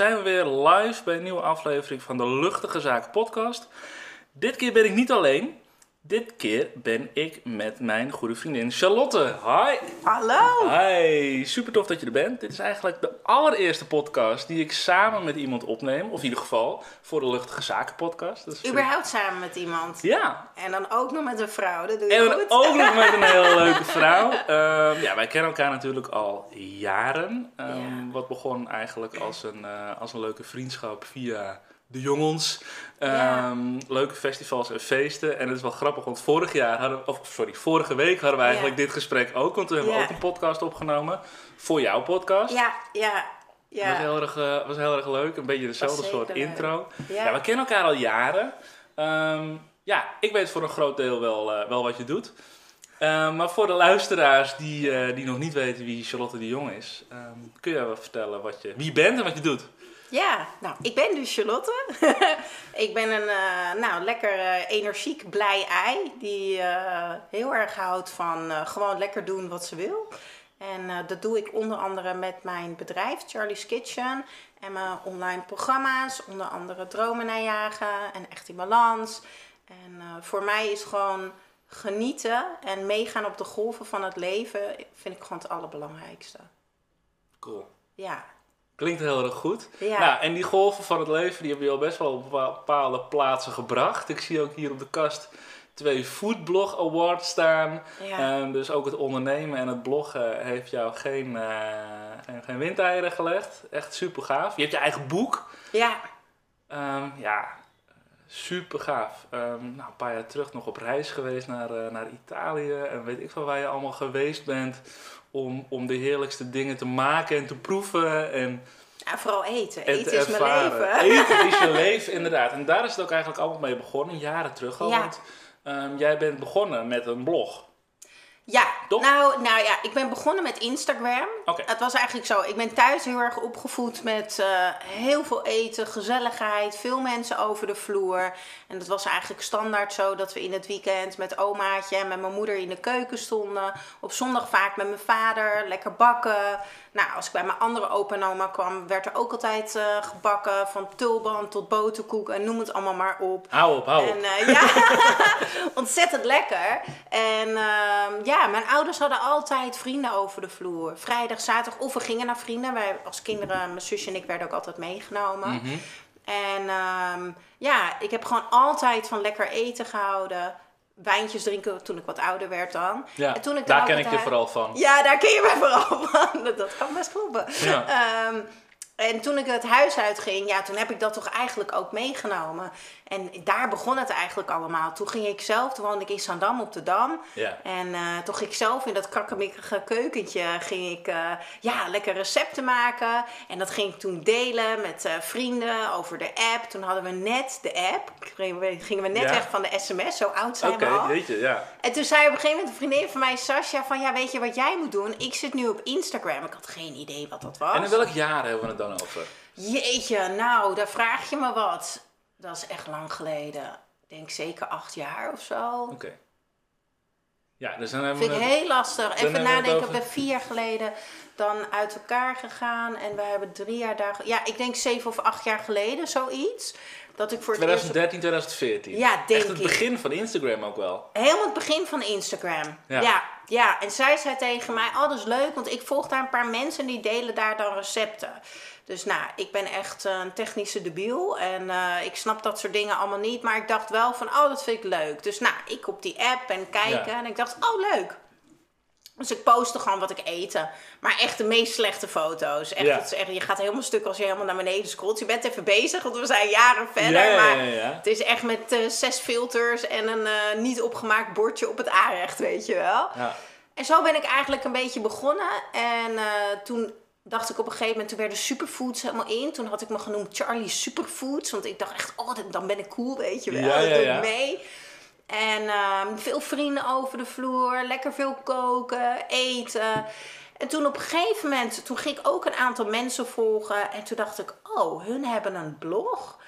Zijn we weer live bij een nieuwe aflevering van de Luchtige Zaken podcast. Dit keer ben ik niet alleen. Dit keer ben ik met mijn goede vriendin Charlotte. Hi. Hallo. Hi, super tof dat je er bent. Dit is eigenlijk de allereerste podcast die ik samen met iemand opneem. Of in ieder geval voor de Luchtige Zaken podcast. Dat is Überhaupt samen met iemand. Ja, En dan ook nog met een vrouw. Dat doe je en dan goed. ook nog met een hele leuke vrouw. Ehm, ja, wij kennen elkaar natuurlijk al jaren. Ehm, Ja. Wat begon eigenlijk als een, eh, als een leuke vriendschap via de jongens. Ehm. Leuke festivals en feesten. En het is wel grappig, want vorig jaar hadden of sorry, vorige week hadden we eigenlijk Ja. dit gesprek ook. Want we hebben Ja. ook een podcast opgenomen voor jouw podcast. Ja, ja, Was, ja. heel erg, eh, was heel erg leuk. Een beetje dezelfde Was soort leuk. intro. Ja. We kennen elkaar al jaren. Ehm, ja, ik weet voor een groot deel wel, eh, wel wat je doet. Ehm, maar voor de luisteraars die, eh, die nog niet weten wie Charlotte de Jong is, kun je wel vertellen wat je, wie je bent en wat je doet? Ja, nou, ik ben dus Charlotte. ik ben een eh, nou, lekker eh, energiek, blij ei. Die eh, heel erg houdt van gewoon lekker doen wat ze wil. En dat doe ik onder andere met mijn bedrijf, Charlie's Kitchen. En mijn online programma's, onder andere Dromen najagen en Echt in Balans. En voor mij is gewoon genieten en meegaan op de golven van het leven... vind ik gewoon het allerbelangrijkste. Cool. Ja, Klinkt heel erg goed. Ja. Nou, en die golven van het leven, die hebben je al best wel op bepaalde plaatsen gebracht. Ik zie ook hier op de kast twee Foodblog Awards staan. ja. Dus ook het ondernemen en het bloggen heeft jou geen, eh, geen, geen windeieren gelegd. Echt super gaaf. Je hebt je eigen boek. ja. Ehm, ja, super gaaf. Ehm, nou, een paar jaar terug nog op reis geweest naar, eh, naar Italië. En weet ik van waar je allemaal geweest bent. Om, om de heerlijkste dingen te maken en te proeven. En, Ja, vooral eten. en Eten te is mijn leven. Eten is je leven, inderdaad. En daar is het ook eigenlijk allemaal mee begonnen, jaren terug al. Ja. Want ehm, jij bent begonnen met een blog. Ja, Toch? nou, nou ja, ik ben begonnen met Instagram. Oké. Het was eigenlijk zo, ik ben thuis heel erg opgevoed met eh, heel veel eten, gezelligheid, veel mensen over de vloer. En dat was eigenlijk standaard zo dat we in het weekend met omaatje en met mijn moeder in de keuken stonden. Op zondag vaak met mijn vader, lekker bakken. Nou, als ik bij mijn andere opa en oma kwam, werd er ook altijd eh, gebakken. Van tulban tot boterkoek en noem het allemaal maar op. Hou op, hou op. En eh, ja, ontzettend lekker. En ehm, ja, mijn ouders hadden altijd vrienden over de vloer. Vrijdag, zaterdag, of we gingen naar vrienden. Wij als kinderen, mijn zusje en ik werden ook altijd meegenomen. Mhm. En ehm, ja, ik heb gewoon altijd van lekker eten gehouden. Wijntjes drinken toen ik wat ouder werd dan. Ja, en toen ik daar ken ik je vooral van. Ja, daar ken je mij vooral van. Dat, dat kan best kloppen. Ja. Ehm, en toen ik het huis uitging, ja, toen heb ik dat toch eigenlijk ook meegenomen. En daar begon het eigenlijk allemaal. Toen ging ik zelf, toen woonde ik in Zandam op de Dam. Ja. En eh, toen ging ik zelf in dat krakkemikkige keukentje, ging ik eh, ja, lekker recepten maken. En dat ging ik toen delen met eh, vrienden over de app. Toen hadden we net de app. Gingen we, gingen we net Ja. weg van de sms, zo oud zijn Oké, we al. weet je, ja. En toen zei op een gegeven moment een vriendin van mij, Sascha, van ja, weet je wat jij moet doen? Ik zit nu op Instagram. Ik had geen idee wat dat was. En in welk jaar hebben we het dan over? Jeetje, nou, daar vraag je me wat. Dat is echt lang geleden. Ik denk zeker acht jaar of zo. Oké. Ja, dus dan hebben Vind we ik het- heel lastig. we Even nadenken, over- ben vier jaar geleden dan uit elkaar gegaan. En we hebben drie jaar daar... Ja, ik denk zeven of acht jaar geleden, zoiets. Dat ik voor het eerst... 2013, 2014. Ja, denk Echt het ik. begin van Instagram ook wel. Helemaal het begin van Instagram. Ja. Ja. ja, En zij zei tegen mij, oh dat is leuk, want ik volg daar een paar mensen die delen daar dan recepten. Dus nou, ik ben echt een technische debiel en eh, ik snap dat soort dingen allemaal niet. Maar ik dacht wel van, oh dat vind ik leuk. Dus nou, ik op die app en kijken Ja. en ik dacht, oh leuk. Dus ik postte gewoon wat ik eten. Maar echt de meest slechte foto's. Echt, Ja. het is echt, je gaat helemaal stuk als je helemaal naar beneden scrolt. Je bent even bezig, want we zijn jaren verder. Ja, maar ja, het is echt met eh, zes filters en een eh, niet opgemaakt bordje op het aanrecht, weet je wel. Ja. En zo ben ik eigenlijk een beetje begonnen. En toen dacht ik op een gegeven moment, toen werden superfoods helemaal in. Toen had ik me genoemd Charlie Superfoods. Want ik dacht echt, oh, dan ben ik cool, weet je wel. Ja, ja, doe ja. ik mee. En ehm, veel vrienden over de vloer, lekker veel koken, eten. En toen op een gegeven moment, toen ging ik ook een aantal mensen volgen. En toen dacht ik, oh, hun hebben een blog.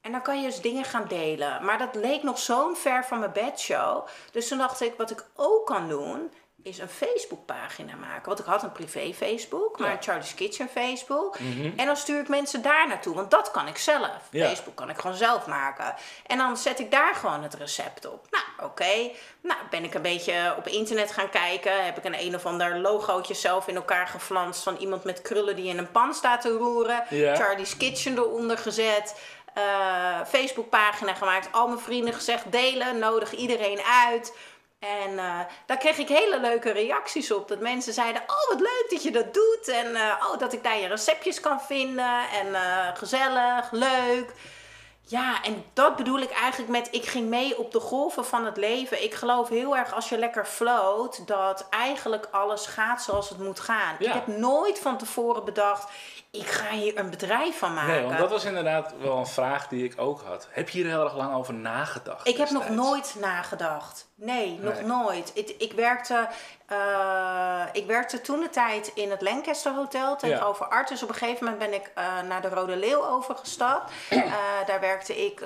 En dan kan je dus dingen gaan delen. Maar dat leek nog zo'n ver van mijn bedshow. Dus toen dacht ik, wat ik ook kan doen, is een Facebookpagina maken. Want ik had een privé Facebook, maar Ja. een Charlie's Kitchen Facebook. Mhm. En dan stuur ik mensen daar naartoe, want dat kan ik zelf. Ja. Facebook kan ik gewoon zelf maken. En dan zet ik daar gewoon het recept op. Nou, oké. Nou, ben ik een beetje op internet gaan kijken. Heb ik een een of ander logootje zelf in elkaar geflanst van iemand met krullen die in een pan staat te roeren. Ja. Charlie's Kitchen eronder gezet. eh Facebookpagina gemaakt. Al mijn vrienden gezegd delen, nodig iedereen uit. En eh, daar kreeg ik hele leuke reacties op. Dat mensen zeiden: Oh, wat leuk dat je dat doet. En eh, oh, dat ik daar je receptjes kan vinden. En eh, gezellig, leuk. Ja, en dat bedoel ik eigenlijk met: ik ging mee op de golven van het leven. Ik geloof heel erg als je lekker float, dat eigenlijk alles gaat zoals het moet gaan. Ja. Ik heb nooit van tevoren bedacht: ik ga hier een bedrijf van maken. Nee, want dat was inderdaad wel een vraag die ik ook had. Heb je hier heel erg lang over nagedacht? Ik heb nog nooit nagedacht. Nee, nog Nee. nooit. Ik, ik, werkte, eh, ik werkte toen de tijd in het Lancaster Hotel tegenover Artus. Op een gegeven moment ben ik eh, naar de Rode Leeuw overgestapt. Eh, daar werkte ik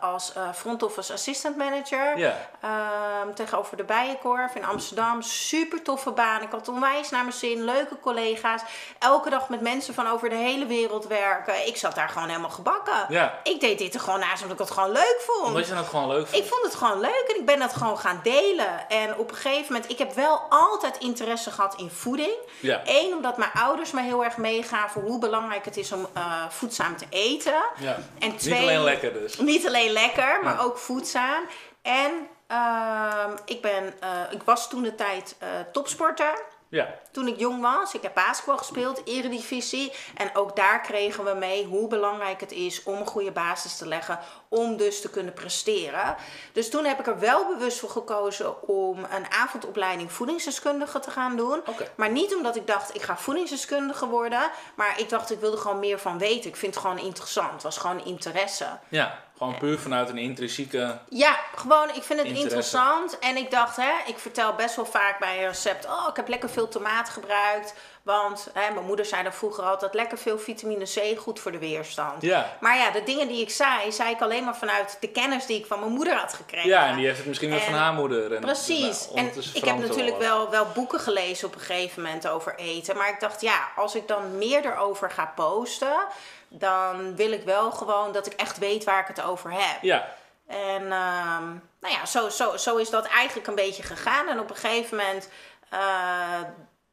als front office assistant manager. Ja. Ehm, tegenover de Bijenkorf in Amsterdam. Super toffe baan. Ik had onwijs naar mijn zin. Leuke collega's. Elke dag met mensen van over de hele wereld werken. Ik zat daar gewoon helemaal gebakken. Ja. Ik deed dit er gewoon naast omdat ik het gewoon leuk vond. Omdat je dat gewoon leuk vond. Ik vond het gewoon leuk en ik ben dat gewoon gaan delen. En op een gegeven moment, ik heb wel altijd interesse gehad in voeding. Ja. Eén, omdat mijn ouders me heel erg meegaven hoe belangrijk het is om eh, voedzaam te eten. Ja. En twee, Niet alleen lekker dus. Niet alleen lekker, maar Ja. ook voedzaam. En ehm, ik, ben, eh, ik was toen de tijd eh, topsporter Ja. toen ik jong was. Ik heb basketbal gespeeld, eredivisie. En ook daar kregen we mee hoe belangrijk het is om een goede basis te leggen. Om dus te kunnen presteren. Dus toen heb ik er wel bewust voor gekozen om een avondopleiding voedingsdeskundige te gaan doen. Maar niet omdat ik dacht ik ga voedingsdeskundige worden. Maar ik dacht ik wilde gewoon meer van weten. Ik vind het gewoon interessant. Het was gewoon interesse. Ja. Gewoon puur vanuit een intrinsieke... Ja, gewoon, ik vind het Interesse. interessant. En ik dacht, hè, ik vertel best wel vaak bij een recept: Oh, ik heb lekker veel tomaat gebruikt. Want hè, mijn moeder zei dan vroeger altijd: lekker veel vitamine C, goed voor de weerstand. Ja. Maar ja, de dingen die ik zei, zei ik alleen maar vanuit de kennis die ik van mijn moeder had gekregen. Ja, en die heeft het misschien weer En- van haar moeder. En, Precies. nou, en ik heb natuurlijk wel, wel boeken gelezen op een gegeven moment over eten. Maar ik dacht, ja, als ik dan meer erover ga posten, dan wil ik wel gewoon dat ik echt weet waar ik het over heb. Ja. En ehm, nou ja, zo, zo, zo is dat eigenlijk een beetje gegaan. En op een gegeven moment eh,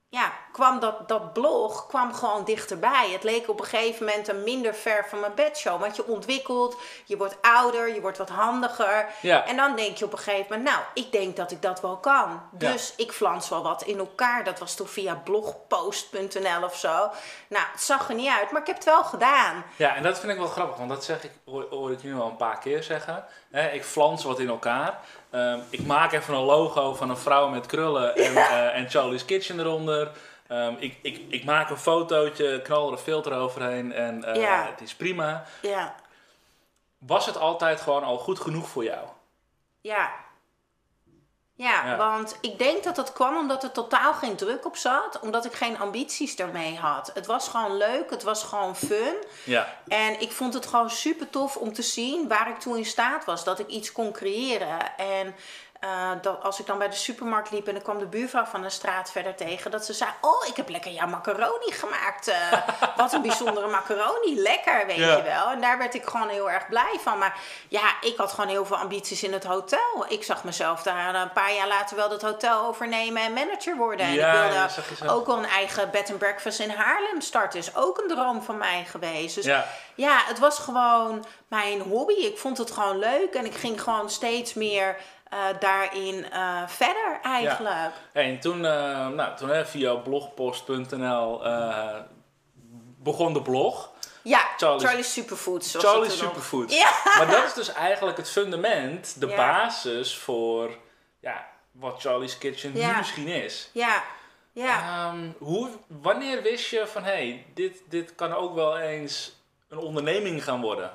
ja, kwam dat, dat blog kwam gewoon dichterbij. Het leek op een gegeven moment een minder ver van mijn bedshow. Want je ontwikkelt, je wordt ouder, je wordt wat handiger. Ja. En dan denk je op een gegeven moment, nou, ik denk dat ik dat wel kan. Ja. Dus ik flans wel wat in elkaar. Dat was toen via blogpost.nl of zo. Nou, het zag er niet uit, maar ik heb het wel gedaan. Ja, en dat vind ik wel grappig, want dat zeg ik, hoor, hoor ik nu al een paar keer zeggen. Ik flans wat in elkaar. Ehm, ik maak even een logo van een vrouw met krullen en, eh, en Charlie's Kitchen eronder. Ehm, ik, ik, ik maak een fotootje, knal er een filter overheen en eh, Ja. het is prima. Ja, Was het altijd gewoon al goed genoeg voor jou? Ja. Ja, Ja. want ik denk dat dat kwam omdat er totaal geen druk op zat. Omdat ik geen ambities ermee had. Het was gewoon leuk, het was gewoon fun. Ja. En ik vond het gewoon super tof om te zien waar ik toe in staat was. Dat ik iets kon creëren. En eh, dat als ik dan bij de supermarkt liep en dan kwam de buurvrouw van de straat verder tegen. Dat ze zei, oh ik heb lekker jouw macaroni gemaakt. eh, wat een bijzondere macaroni. Lekker, weet Ja. je wel. En daar werd ik gewoon heel erg blij van. Maar ja, ik had gewoon heel veel ambities in het hotel. Ik zag mezelf daar een paar jaar later wel dat hotel overnemen en manager worden. En Ja, ik wilde ook wel een eigen bed and breakfast in Haarlem starten. Is ook een droom van mij geweest. Dus Ja. ja, het was gewoon mijn hobby. Ik vond het gewoon leuk en ik ging gewoon steeds meer eh, daarin eh, verder eigenlijk. Hey, en toen, eh, nou, toen hè, via blogpost.nl begon de blog. Ja, Charlie's- Charlie's, Superfoods. Charlie's. Superfoods. Ja. Maar dat is dus eigenlijk het fundament, de Ja. basis voor ja, wat Charlie's Kitchen nu Ja. misschien is. Ja, ja. Ehm, hoe, wanneer wist je van hé, hey, dit, dit kan ook wel eens een onderneming gaan worden?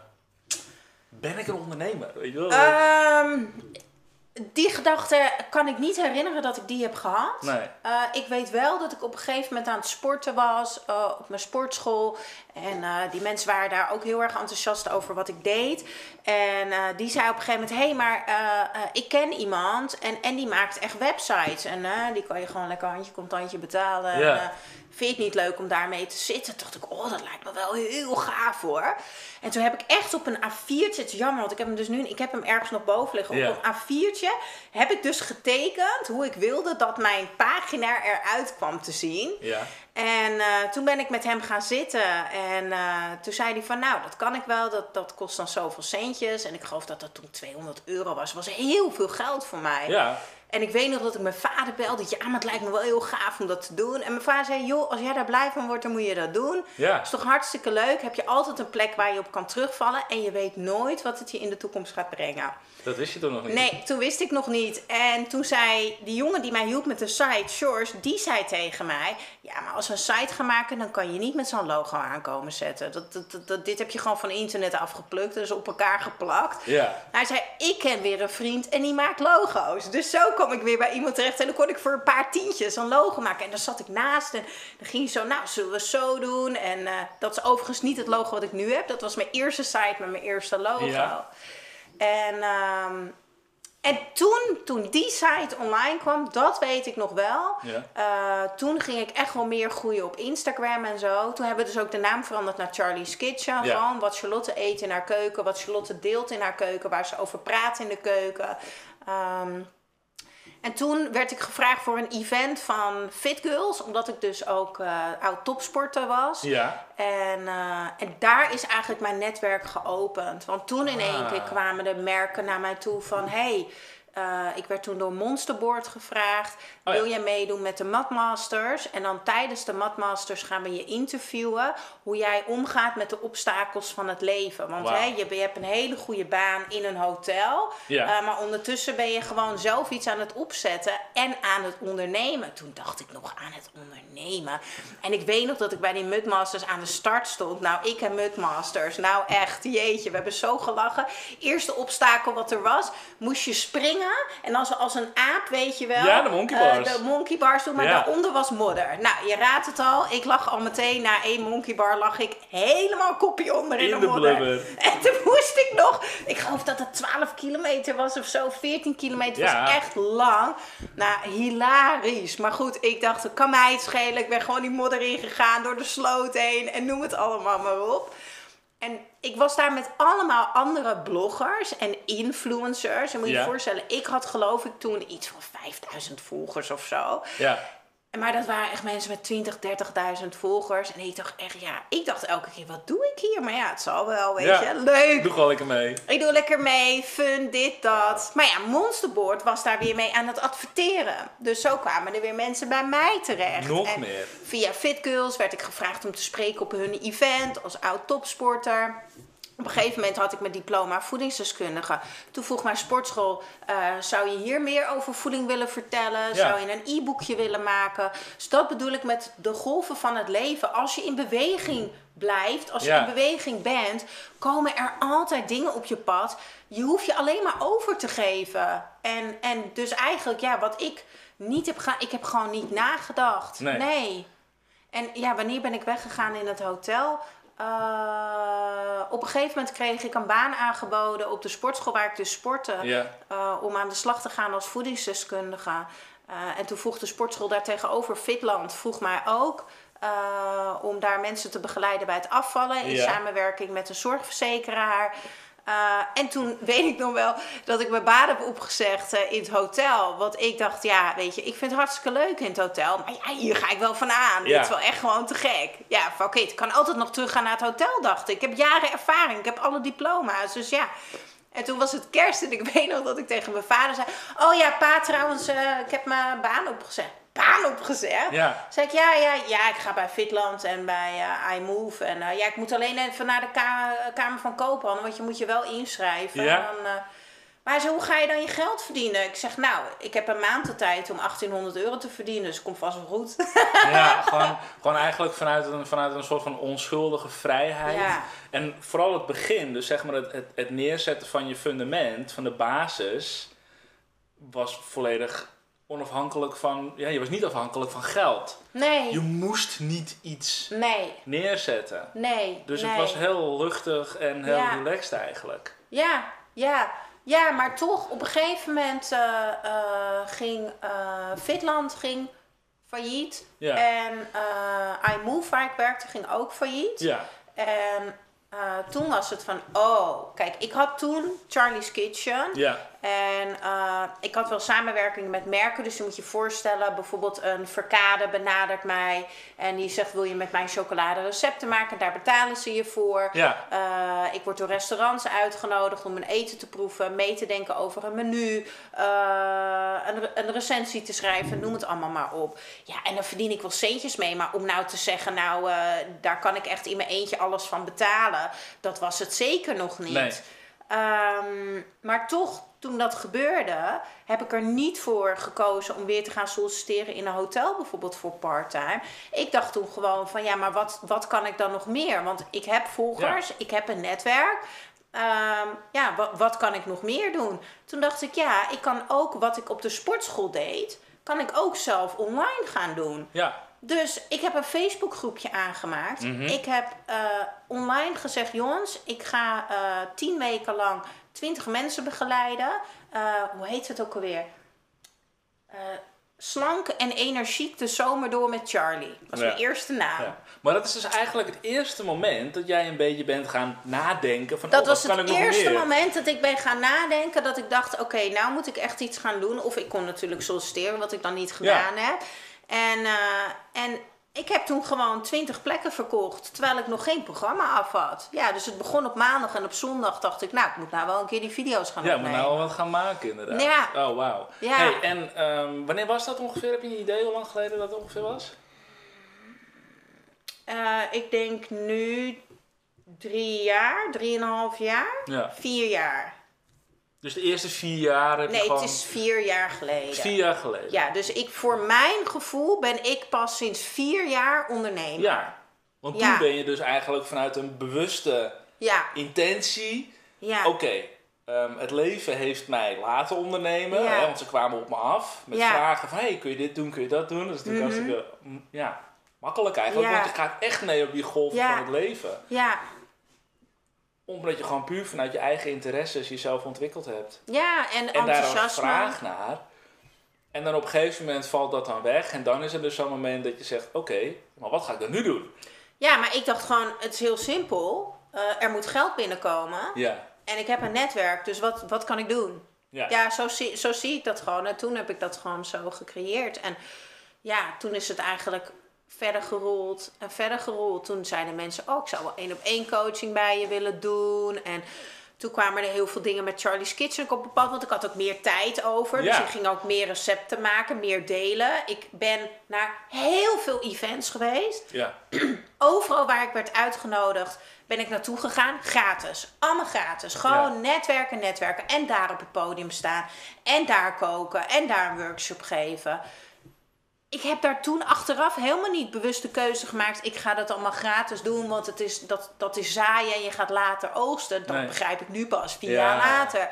Ben ik een ondernemer? Weet je wel? Ehm, Die gedachte kan ik niet herinneren dat ik die heb gehad. Nee. Uh, ik weet wel dat ik op een gegeven moment aan het sporten was uh, op mijn sportschool. En uh, die mensen waren daar ook heel erg enthousiast over wat ik deed. En die zei op een gegeven moment: Hé, hey, maar ik ken iemand en, en die maakt echt websites. En die kan je gewoon lekker handje contantje betalen. Ja. En, vind je het niet leuk om daarmee te zitten? Toen dacht ik, oh, dat lijkt me wel heel gaaf hoor. En toen heb ik echt op een A4'tje, het is jammer, want ik heb hem dus nu, ik heb hem ergens nog boven liggen. Ja. Op een A4'tje heb ik dus getekend hoe ik wilde dat mijn pagina eruit kwam te zien. Ja. En uh, toen ben ik met hem gaan zitten. En uh, toen zei hij van, nou, dat kan ik wel. Dat, dat kost dan zoveel centjes. En ik geloof dat dat toen 200 euro was. Dat was heel veel geld voor mij. Ja. En ik weet nog dat ik mijn vader belde. Ja, maar het lijkt me wel heel gaaf om dat te doen. En mijn vader zei, joh, als jij daar blij van wordt, dan moet je dat doen. Ja. is toch hartstikke leuk. Heb je altijd een plek waar je op kan terugvallen. En je weet nooit wat het je in de toekomst gaat brengen. Dat wist je toen nog niet? Nee, toen wist ik nog niet. En toen zei die jongen die mij hielp met de site, Shores, die zei tegen mij... Ja, maar als we een site gaan maken, dan kan je niet met zo'n logo aankomen zetten. Dat, dat, dat, dit heb je gewoon van internet afgeplukt. Dus op elkaar geplakt. Ja. Hij zei, ik ken weer een vriend en die maakt logo's. Dus zo kom ik weer bij iemand terecht. En dan kon ik voor een paar tientjes een logo maken. En dan zat ik naast en dan ging hij zo, nou, zullen we zo doen? En uh, dat is overigens niet het logo wat ik nu heb. Dat was mijn eerste site met mijn eerste logo. Ja. En, um, en toen, toen die site online kwam, dat weet ik nog wel. Ja. Uh, toen ging ik echt wel meer groeien op Instagram en zo. Toen hebben we dus ook de naam veranderd naar Charlie's Kitchen. Ja. Gewoon wat Charlotte eet in haar keuken, wat Charlotte deelt in haar keuken, waar ze over praat in de keuken. Um, en toen werd ik gevraagd voor een event van Fit Girls, omdat ik dus ook uh, oud topsporter was. Ja. En, uh, en daar is eigenlijk mijn netwerk geopend. Want toen in één Ah. keer kwamen de merken naar mij toe van... hey, uh, ik werd toen door Monsterboard gevraagd. Oh, ja. Wil jij meedoen met de Matmasters? En dan tijdens de Matmasters gaan we je interviewen. Hoe jij omgaat met de obstakels van het leven. Want hè, je, je hebt een hele goede baan in een hotel. Ja. Uh, maar ondertussen ben je gewoon zelf iets aan het opzetten. En aan het ondernemen. Toen dacht ik nog aan het ondernemen. En ik weet nog dat ik bij die Mudmasters aan de start stond. Nou, ik en Mudmasters. Nou echt, jeetje. We hebben zo gelachen. Eerste obstakel wat er was. Moest je springen. En als, als een aap, weet je wel. Ja, de monkey eh, de monkey bars doen, maar Ja. daaronder was modder. Nou, je raadt het al. Ik lag al meteen na één monkey bar lag ik helemaal kopje onder in, In de, de modder. blubber. En toen moest ik nog, ik geloof dat het 12 kilometer was of zo, 14 kilometer Ja. was echt lang. Nou, hilarisch. Maar goed, ik dacht, het kan mij het schelen. Ik ben gewoon die modder ingegaan, door de sloot heen en noem het allemaal maar op. En ik was daar met allemaal andere bloggers en influencers. En moet je Ja. je voorstellen, ik had geloof ik toen iets van 5000 volgers of zo. Ja. Maar dat waren echt mensen met 20, 30.000 volgers. En ik dacht echt, ja, ik dacht elke keer, wat doe ik hier? Maar ja, het zal wel, weet Ja. je. Leuk. Doe gewoon lekker mee. Ik doe lekker mee, fun, dit, dat. Maar ja, Monsterboard was daar weer mee aan het adverteren. Dus zo kwamen er weer mensen bij mij terecht. Nog En meer. Via Fit Girls werd ik gevraagd om te spreken op hun event als oud topsporter. Op een gegeven moment had ik mijn diploma voedingsdeskundige. Toen vroeg mijn sportschool, eh, zou je hier meer over voeding willen vertellen? Ja. Zou je een e-boekje willen maken? Dus dat bedoel ik met de golven van het leven. Als je in beweging blijft, als je Ja. in beweging bent, komen er altijd dingen op je pad. Je hoeft je alleen maar over te geven. En, en dus eigenlijk, ja, wat ik niet heb gedaan, ik heb gewoon niet nagedacht. Nee. nee. En ja, wanneer ben ik weggegaan in het hotel? Uh, op een gegeven moment kreeg ik een baan aangeboden op de sportschool waar ik dus sportte. Uh, om aan de slag te gaan als voedingsdeskundige. Uh, en toen vroeg de sportschool daar tegenover Fitland, vroeg mij ook om daar mensen te begeleiden bij het afvallen. In samenwerking met een zorgverzekeraar. Uh, en toen weet ik nog wel dat ik mijn baan heb opgezegd uh, in het hotel. Want ik dacht, ja, weet je, ik vind het hartstikke leuk in het hotel. Maar ja, hier ga ik wel van aan. Ja. Dit is wel echt gewoon te gek. Ja, van, oké, ik kan altijd nog teruggaan naar het hotel, dacht ik. Ik heb jaren ervaring, ik heb alle diploma's. Dus ja. En toen was het kerst en ik weet nog dat ik tegen mijn vader zei... Oh ja, pa, trouwens, uh, ik heb mijn baan opgezegd. Baan opgezegd? Ja. Zei ik, ja, ja, ja, ik ga bij Fitland en bij uh, iMove. En uh, ja, ik moet alleen even naar de ka Kamer van Koophandel, want je moet je wel inschrijven. Ja. En dan, uh, maar zo, hoe ga je dan je geld verdienen? Ik zeg, nou, ik heb een maand de tijd om 1800 euro te verdienen, dus komt vast wel goed. Ja, gewoon, gewoon eigenlijk vanuit een, vanuit een soort van onschuldige vrijheid. Ja. En vooral het begin, dus zeg maar het, het, het neerzetten van je fundament, van de basis. was volledig onafhankelijk van. Ja, je was niet afhankelijk van geld. Nee, Je moest niet iets nee, neerzetten. nee. Dus nee. het was heel luchtig en heel Ja. relaxed eigenlijk. Ja, ja. Ja, maar toch, op een gegeven moment eh, eh, ging eh, Fitland ging failliet. Ja. En iMove, waar ik werkte, ging ook failliet. Ja, En toen was het van, oh, kijk, ik had toen Charlie's Kitchen. ja, En eh, ik had wel samenwerking met merken. Dus je moet je voorstellen, bijvoorbeeld een Verkade benadert mij. En die zegt, wil je met mij chocolade recepten maken? Daar betalen ze je voor. ja, Eh, ik word door restaurants uitgenodigd om een eten te proeven, mee te denken over een menu, eh, een, een recensie te schrijven, noem het allemaal maar op. Ja, en dan verdien ik wel centjes mee, maar om nou te zeggen, nou, daar kan ik echt in mijn eentje alles van betalen, dat was het zeker nog niet. Nee. Ehm, maar toch, toen dat gebeurde, heb ik er niet voor gekozen om weer te gaan solliciteren in een hotel, bijvoorbeeld voor parttime. Ik dacht toen gewoon van ja, maar wat, wat kan ik dan nog meer? Want ik heb volgers, ik heb een netwerk. Ehm, ja, wat, wat kan ik nog meer doen? Toen dacht ik, ja, ik kan ook wat ik op de sportschool deed, kan ik ook zelf online gaan doen. ja. Dus ik heb een Facebookgroepje aangemaakt. Mhm. Ik heb eh, online gezegd, jongens, ik ga eh, tien weken lang twintig mensen begeleiden. Eh, hoe heet het ook alweer? Eh, slank en energiek de zomer door met Charlie. Dat Ja. mijn eerste naam. Ja. Maar dat is dus eigenlijk het eerste moment dat jij een beetje bent gaan nadenken van Dat oh, was het eerste moment dat ik ben gaan nadenken. Dat ik dacht, oké, nou moet ik echt iets gaan doen. Of ik kon natuurlijk solliciteren, wat ik dan niet gedaan heb. En, eh, en ik heb toen gewoon 20 plekken verkocht. Terwijl ik nog geen programma af had. Ja, dus het begon op maandag en op zondag dacht ik, nou, ik moet nou wel een keer die video's gaan Ja, moet opnemen. nou wel wat gaan maken inderdaad. Ja. Oh, wauw. Ja. Hey, en ehm, wanneer was dat ongeveer? Heb je een idee hoe lang geleden dat ongeveer was? Eh, ik denk nu drie jaar, drieënhalf jaar, Ja. vier jaar. Dus de eerste vier jaar heb je Nee, gewoon... het is vier jaar geleden. vier jaar geleden. Ja, dus ik, voor mijn gevoel ben ik pas sinds vier jaar ondernemer. Ja. Want Ja. toen ben je dus eigenlijk vanuit een bewuste Ja, intentie... ja. Oké, ehm, het leven heeft mij laten ondernemen. Hè, want ze kwamen op me af met vragen van... Hey, kun je dit doen, kun je dat doen? Dat is natuurlijk Mhm. hartstikke mm, ja, makkelijk eigenlijk. Ja. Want je gaat echt mee op die golf van het leven. Ja, Omdat je gewoon puur vanuit je eigen interesses jezelf ontwikkeld hebt. ja, en, En daar een enthousiasme. vraag naar. En dan op een gegeven moment valt dat dan weg. En dan is er dus zo'n moment dat je zegt... Oké, maar wat ga ik dan nu doen? Ja, maar ik dacht gewoon, het is heel simpel. Eh, er moet geld binnenkomen. Ja. En ik heb een netwerk, dus wat, wat kan ik doen? Ja. Ja, zo, zie, zo zie ik dat gewoon. En toen heb ik dat gewoon zo gecreëerd. En ja, toen is het eigenlijk verder gerold en verder gerold. Toen zeiden mensen, oh, ik zou wel één op één coaching bij je willen doen. En toen kwamen er heel veel dingen met Charlie's Kitchen op pad. Want ik had ook meer tijd over. Dus ik ging ook meer recepten maken, meer delen. Ik ben naar heel veel events geweest. Ja. Overal waar ik werd uitgenodigd, ben ik naartoe gegaan. Gratis. Allemaal gratis. Gewoon netwerken, netwerken. En daar op het podium staan. En daar koken. En daar een workshop geven. Ik heb daar toen achteraf helemaal niet bewust de keuze gemaakt. Ik ga dat allemaal gratis doen, want het is, dat, dat is zaaien en je gaat later oogsten. Dat Nee. begrijp ik nu pas, vier Ja. jaar later.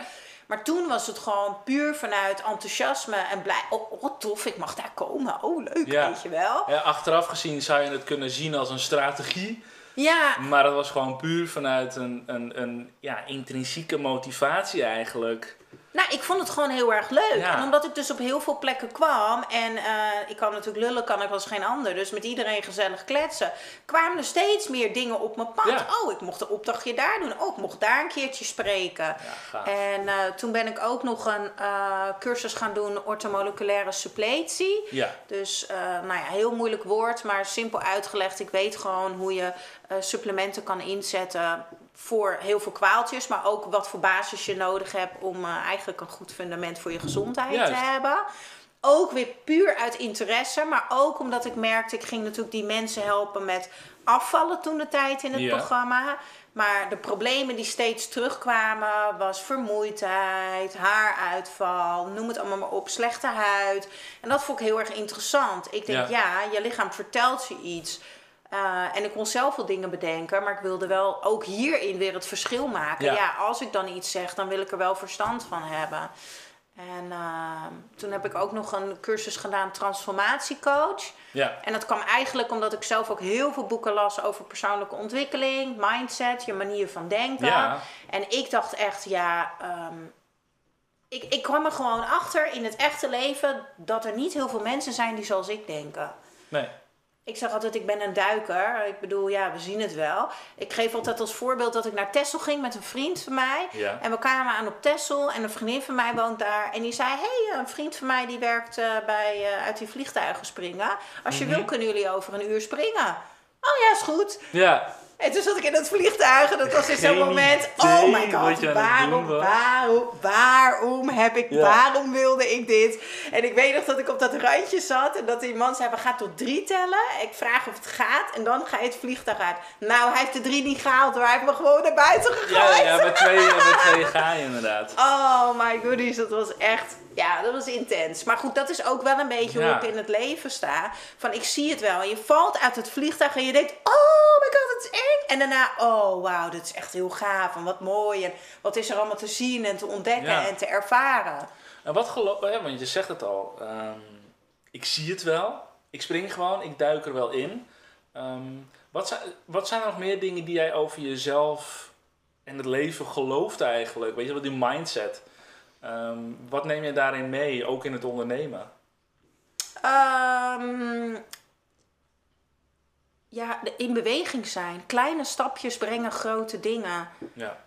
Maar toen was het gewoon puur vanuit enthousiasme en blij. Oh, wat tof, ik mag daar komen. Oh, leuk, Ja. weet je wel. Ja, achteraf gezien zou je het kunnen zien als een strategie. Ja, Maar het was gewoon puur vanuit een, een, een ja, intrinsieke motivatie eigenlijk. Nou, ik vond het gewoon heel erg leuk. Ja. En omdat ik dus op heel veel plekken kwam. En eh, ik kan natuurlijk lullen, kan ik als geen ander. Dus met iedereen gezellig kletsen. Kwamen er steeds meer dingen op mijn pad. Ja. Oh, ik mocht een opdrachtje daar doen. Oh, ik mocht daar een keertje spreken. Ja. En eh, toen ben ik ook nog een eh, cursus gaan doen, ortomoleculaire suppletie. Ja, Dus, nou ja, heel moeilijk woord, maar simpel uitgelegd. Ik weet gewoon hoe je supplementen kan inzetten voor heel veel kwaaltjes. Maar ook wat voor basis je nodig hebt om eh, eigenlijk een goed fundament voor je gezondheid Juist. te hebben. Ook weer puur uit interesse, maar ook omdat ik merkte, ik ging natuurlijk die mensen helpen met afvallen toen de tijd in het Ja. programma. Maar de problemen die steeds terugkwamen was vermoeidheid, haaruitval, noem het allemaal maar op, slechte huid. En dat vond ik heel erg interessant. Ik denk, Ja. ja, je lichaam vertelt je iets. Eh, en ik kon zelf wel dingen bedenken, maar ik wilde wel ook hierin weer het verschil maken. Ja. Ja. als ik dan iets zeg, dan wil ik er wel verstand van hebben. En ehm, toen heb ik ook nog een cursus gedaan, transformatiecoach. Ja. En dat kwam eigenlijk omdat ik zelf ook heel veel boeken las over persoonlijke ontwikkeling, mindset, je manier van denken. Ja. En ik dacht echt, ja, ehm, ik, ik kwam er gewoon achter in het echte leven dat er niet heel veel mensen zijn die zoals ik denken. Nee. Ik zeg altijd, ik ben een duiker. Ik bedoel, ja, we zien het wel. Ik geef altijd als voorbeeld dat ik naar Texel ging met een vriend van mij. Ja. En we kwamen aan op Texel en een vriendin van mij woont daar. En die zei, hé, hey, een vriend van mij die werkt eh, bij, eh, uit die vliegtuigen springen. Als je Mhm. wil, kunnen jullie over een uur springen. Oh ja, is goed. Ja. En toen zat ik in het vliegtuig en dat was in zo'n moment. Oh my god, waarom, waarom, waarom heb ik, Ja. waarom wilde ik dit? En ik weet nog dat ik op dat randje zat en dat die man zei, we gaan tot drie tellen. Ik vraag of het gaat en dan ga je het vliegtuig uit. Nou, hij heeft de drie niet gehaald hoor, hij heeft me gewoon naar buiten gegooid. Ja, ja bij, twee, bij twee ga je inderdaad. Oh my goodies, dat was echt, ja, dat was intens. Maar goed, dat is ook wel een beetje Ja. hoe ik in het leven sta. Van, ik zie het wel. En je valt uit het vliegtuig en je denkt, oh my god, het is eng. En daarna, oh wauw, dit is echt heel gaaf en wat mooi. En wat is er allemaal te zien en te ontdekken Ja. en te ervaren. En wat geloof hè, want je zegt het al. ehm, ik zie het wel. Ik spring gewoon, ik duik er wel in. Ehm, wat, zijn, wat zijn er nog meer dingen die jij over jezelf en het leven gelooft eigenlijk? Weet je wel, die mindset. Ehm, wat neem je daarin mee, ook in het ondernemen? Ehm, ja, in beweging zijn. Kleine stapjes brengen grote dingen. Ja,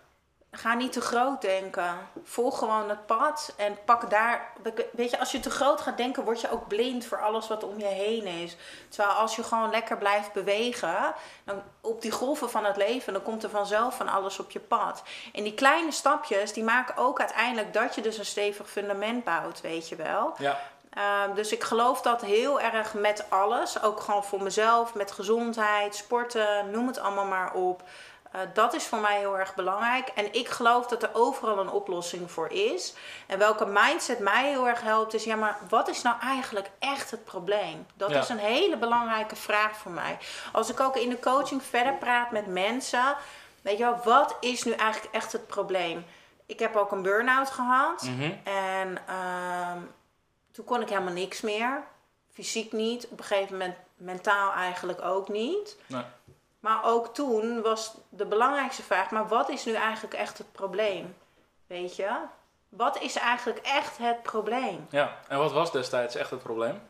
Ga niet te groot denken. Volg gewoon het pad en pak daar. Weet je, als je te groot gaat denken, word je ook blind voor alles wat om je heen is. Terwijl als je gewoon lekker blijft bewegen, dan op die golven van het leven, dan komt er vanzelf van alles op je pad. En die kleine stapjes, die maken ook uiteindelijk dat je dus een stevig fundament bouwt, weet je wel. ja, Ehm, dus ik geloof dat heel erg met alles. Ook gewoon voor mezelf, met gezondheid, sporten, noem het allemaal maar op. Eh, dat is voor mij heel erg belangrijk. En ik geloof dat er overal een oplossing voor is. En welke mindset mij heel erg helpt, is: ja, maar wat is nou eigenlijk echt het probleem? Dat Ja. is een hele belangrijke vraag voor mij. Als ik ook in de coaching verder praat met mensen, weet je wel, wat is nu eigenlijk echt het probleem? Ik heb ook een burn-out gehad. mhm, En ehm, toen kon ik helemaal niks meer. Fysiek niet. Op een gegeven moment mentaal eigenlijk ook niet. nee, Maar ook toen was de belangrijkste vraag: maar wat is nu eigenlijk echt het probleem? Weet je? Wat is eigenlijk echt het probleem? ja. En wat was destijds echt het probleem?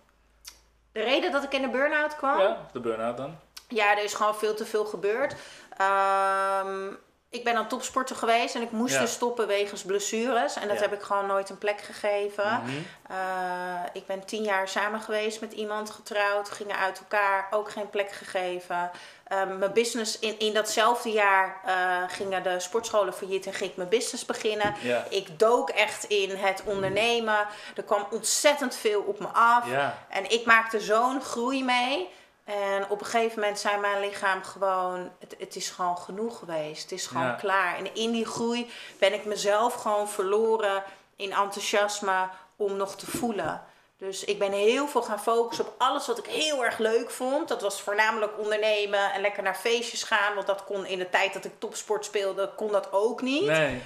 De reden dat ik in de burn-out kwam? Ja, de burn-out dan. Ja, er is gewoon veel te veel gebeurd. Ehm, ik ben aan topsporter geweest en ik moest Ja. dus stoppen wegens blessures. En dat Ja. heb ik gewoon nooit een plek gegeven. Mhm. Eh, ik ben tien jaar samen geweest met iemand, getrouwd, gingen uit elkaar, ook geen plek gegeven. Eh, mijn business, in, in datzelfde jaar eh, gingen de sportscholen failliet en ging ik mijn business beginnen. Ja, Ik dook echt in het ondernemen. Er kwam ontzettend veel op me af. En ik maakte zo'n groei mee. En op een gegeven moment zei mijn lichaam gewoon: het, het is gewoon genoeg geweest. Het is gewoon Ja. klaar. En in die groei ben ik mezelf gewoon verloren in enthousiasme om nog te voelen. Dus ik ben heel veel gaan focussen op alles wat ik heel erg leuk vond. Dat was voornamelijk ondernemen en lekker naar feestjes gaan. Want dat kon in de tijd dat ik topsport speelde, kon dat ook niet. nee,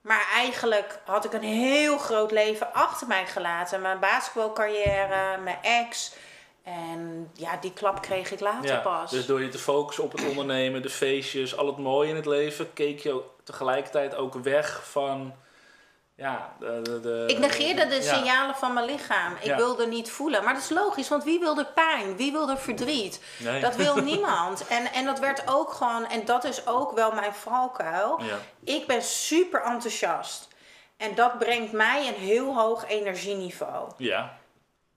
Maar eigenlijk had ik een heel groot leven achter mij gelaten. Mijn basketbalcarrière, mijn ex. En ja, die klap kreeg ik later ja. pas. Dus door je te focussen op het ondernemen, de feestjes, al het mooie in het leven, keek je ook tegelijkertijd ook weg van, ja, de... de, de ik negeerde de signalen van mijn lichaam. Ik wilde niet voelen. Maar dat is logisch, want wie wil er pijn? Wie wil er verdriet? Nee. Dat wil niemand. En, en dat werd ook gewoon, en dat is ook wel mijn valkuil. Ik ben super enthousiast. En dat brengt mij een heel hoog energieniveau. ja,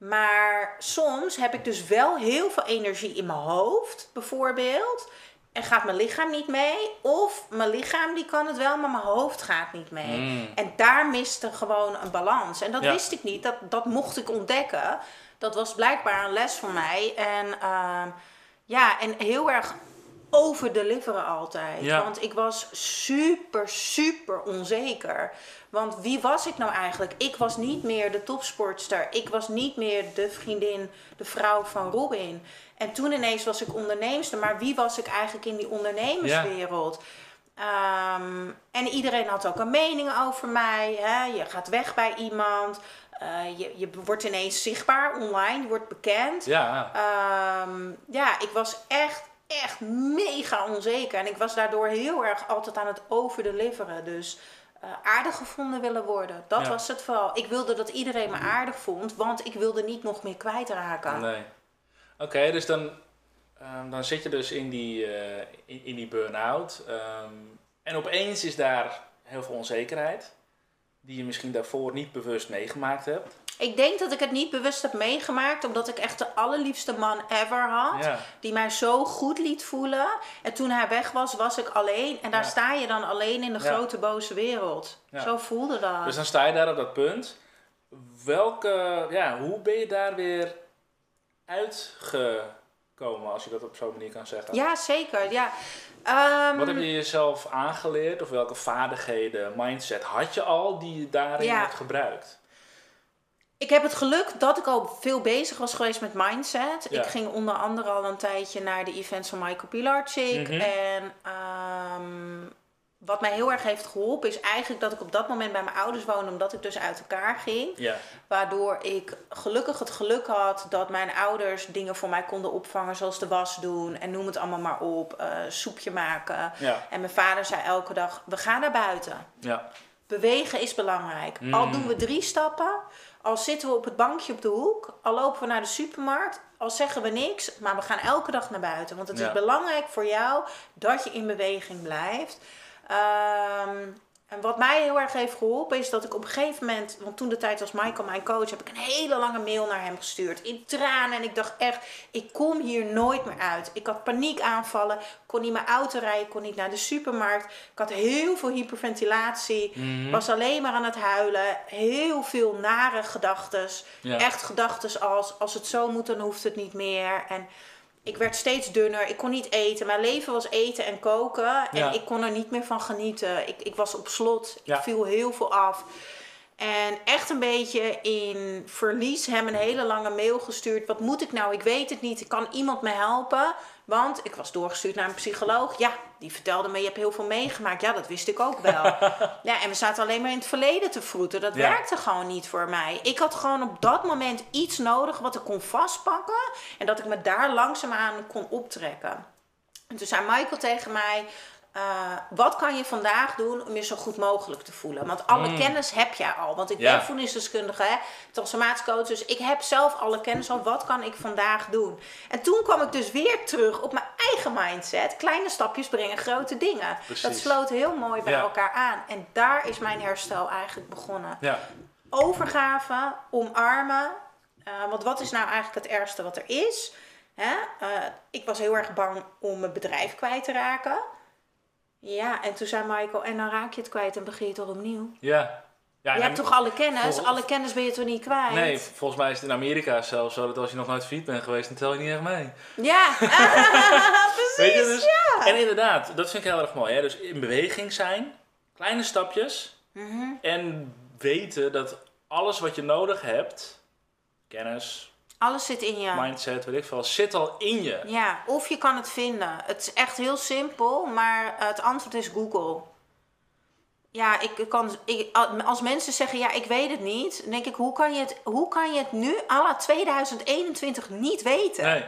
Maar soms heb ik dus wel heel veel energie in mijn hoofd, bijvoorbeeld. En gaat mijn lichaam niet mee. Of mijn lichaam die kan het wel, maar mijn hoofd gaat niet mee. Mm. En daar miste gewoon een balans. En dat Ja. wist ik niet. Dat, dat mocht ik ontdekken. Dat was blijkbaar een les voor mij. En ehm, ja, en heel erg overdeliveren altijd. Ja. Want ik was super, super onzeker. Want wie was ik nou eigenlijk? Ik was niet meer de topsportster. Ik was niet meer de vriendin, de vrouw van Robin. En toen ineens was ik onderneemster. Maar wie was ik eigenlijk in die ondernemerswereld? Ehm, en iedereen had ook een mening over mij. Hè? Je gaat weg bij iemand. Eh, je, je wordt ineens zichtbaar online. Je wordt bekend. Ja. Ehm, ja, ik was echt, echt mega onzeker. En ik was daardoor heel erg altijd aan het overdeliveren. Dus eh, aardig gevonden willen worden. Dat Ja. was het vooral. Ik wilde dat iedereen me aardig vond. Want ik wilde niet nog meer kwijtraken. Nee. Oké, dus dan, ehm, dan zit je dus in die, eh, in, in die burn-out. ehm, en opeens is daar heel veel onzekerheid. Die je misschien daarvoor niet bewust meegemaakt hebt. Ik denk dat ik het niet bewust heb meegemaakt, omdat ik echt de allerliefste man ever had. Ja. Die mij zo goed liet voelen. En toen hij weg was, was ik alleen. En daar Ja. sta je dan alleen in de Ja. grote boze wereld. Zo voelde dat. Dus dan sta je daar op dat punt. Welke, ja, hoe ben je daar weer uitgekomen, als je dat op zo'n manier kan zeggen? Ja, zeker. Ja. Ehm, Wat heb je jezelf aangeleerd of welke vaardigheden, mindset had je al die je daarin hebt gebruikt? Ik heb het geluk dat ik al veel bezig was geweest met mindset. Ja. Ik ging onder andere al een tijdje naar de events van Michael Pilarczyk. Mhm. En ehm, wat mij heel erg heeft geholpen is eigenlijk dat ik op dat moment bij mijn ouders woonde, omdat ik dus uit elkaar ging. Ja, Waardoor ik gelukkig het geluk had dat mijn ouders dingen voor mij konden opvangen, zoals de was doen en noem het allemaal maar op, eh, soepje maken. ja, En mijn vader zei elke dag: we gaan naar buiten. ja. Bewegen is belangrijk. Al Mm. doen we drie stappen, al zitten we op het bankje op de hoek, al lopen we naar de supermarkt, al zeggen we niks, maar we gaan elke dag naar buiten. Want het Ja. is belangrijk voor jou dat je in beweging blijft. Ehm, en wat mij heel erg heeft geholpen is dat ik op een gegeven moment, want toen de tijd was Michael mijn coach, heb ik een hele lange mail naar hem gestuurd. In tranen. En ik dacht echt, ik kom hier nooit meer uit. Ik had paniekaanvallen, kon niet mijn auto rijden, kon niet naar de supermarkt. Ik had heel veel hyperventilatie. Mhm. Was alleen maar aan het huilen. Heel veel nare gedachten. Ja. Echt gedachten als, als het zo moet, dan hoeft het niet meer. En ik werd steeds dunner. Ik kon niet eten. Mijn leven was eten en koken. En Ja. ik kon er niet meer van genieten. Ik, ik was op slot. Ja. Ik viel heel veel af. En echt een beetje in verlies hem een hele lange mail gestuurd. Wat moet ik nou? Ik weet het niet. Kan iemand me helpen? Want ik was doorgestuurd naar een psycholoog. Ja, die vertelde me, je hebt heel veel meegemaakt. Ja, dat wist ik ook wel. ja, en we zaten alleen maar in het verleden te vroeten. Dat Ja. werkte gewoon niet voor mij. Ik had gewoon op dat moment iets nodig wat ik kon vastpakken. En dat ik me daar langzaamaan kon optrekken. En toen zei Michael tegen mij... eh, wat kan je vandaag doen om je zo goed mogelijk te voelen? Want alle Mm. kennis heb jij al. Want ik Ja. ben voedingsdeskundige, hè, transformatiecoach. Dus ik heb zelf alle kennis al. Wat kan ik vandaag doen? En toen kwam ik dus weer terug op mijn eigen mindset. Kleine stapjes brengen grote dingen. Precies. Dat sloot heel mooi bij Ja. elkaar aan. En daar is mijn herstel eigenlijk begonnen. Ja, Overgave, omarmen. Eh, want wat is nou eigenlijk het ergste wat er is? Hè? Eh, ik was heel erg bang om mijn bedrijf kwijt te raken. Ja, en toen zei Michael, en dan raak je het kwijt en begin je het opnieuw. ja. ja je hebt toch alle kennis? vol- Alle kennis ben je toch niet kwijt? Nee, volgens mij is het in Amerika zelfs zo dat als je nog nooit fiets bent geweest, dan tel je niet echt mee. Ja, precies. Weet je, dus, En inderdaad, dat vind ik heel erg mooi. Hè? Dus in beweging zijn, kleine stapjes. Mhm. En weten dat alles wat je nodig hebt, kennis, Alles zit in je. mindset, weet ik veel, zit al in je. Ja, of je kan het vinden. Het is echt heel simpel, maar het antwoord is Google. Ja, ik kan, ik, als mensen zeggen, ja, ik weet het niet, dan denk ik, hoe kan je het, hoe kan je het nu, à la 2021, niet weten? Nee,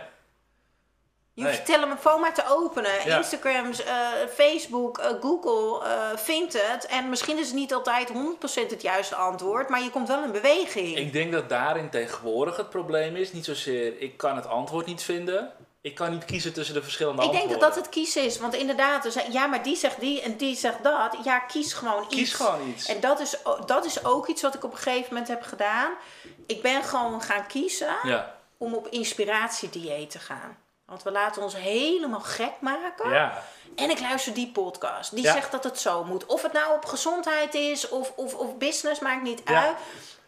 je hoeft je telefoon maar te openen. Ja. Instagram, eh, Facebook, eh, Google eh, vindt het. En misschien is het niet altijd 100% het juiste antwoord, maar je komt wel in beweging. ik denk dat daarin tegenwoordig het probleem is. Niet zozeer, ik kan het antwoord niet vinden. Ik kan niet kiezen tussen de verschillende Ik denk dat antwoorden. dat het kiezen is. Want inderdaad, er zijn, ja, maar die zegt die en die zegt dat. Ja, kies gewoon iets. Kies gewoon iets. En dat is, dat is ook iets wat ik op een gegeven moment heb gedaan. Ik ben gewoon gaan kiezen Ja, om op inspiratiedieet te gaan. Want we laten ons helemaal gek maken. ja, En ik luister die podcast. Die Ja. zegt dat het zo moet. Of het nou op gezondheid is of, of, of business, maakt niet Ja. uit.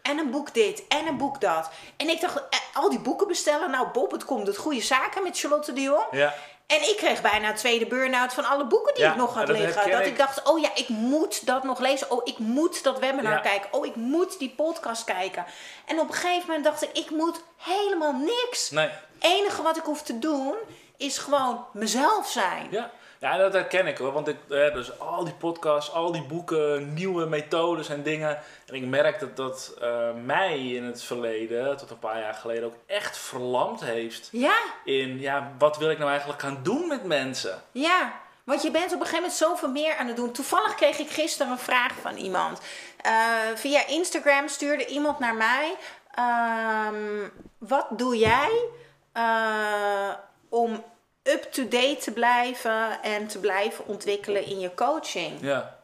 En een boek dit en een boek dat. En ik dacht, eh, al die boeken bestellen. Nou Bob, het komt het goede zaken met Charlotte de Jong. ja. En ik kreeg bijna een tweede burn-out van alle boeken die Ja, ik nog had dat liggen. Dat ik. ik dacht, oh ja, ik moet dat nog lezen. Oh, ik moet dat webinar Ja. kijken. Oh, ik moet die podcast kijken. En op een gegeven moment dacht ik, ik moet helemaal niks. Nee, Het enige wat ik hoef te doen, is gewoon mezelf zijn. ja. Ja, dat herken ik hoor. Want ik, eh, dus al die podcasts, al die boeken, nieuwe methodes en dingen. En ik merk dat dat eh, mij in het verleden, tot een paar jaar geleden, ook echt verlamd heeft. Ja, In, ja, wat wil ik nou eigenlijk gaan doen met mensen? ja. Want je bent op een gegeven moment zoveel meer aan het doen. Toevallig kreeg ik gisteren een vraag van iemand. Eh, via Instagram stuurde iemand naar mij. ehm, wat doe jij eh, om up-to-date te blijven en te blijven ontwikkelen in je coaching? Ja.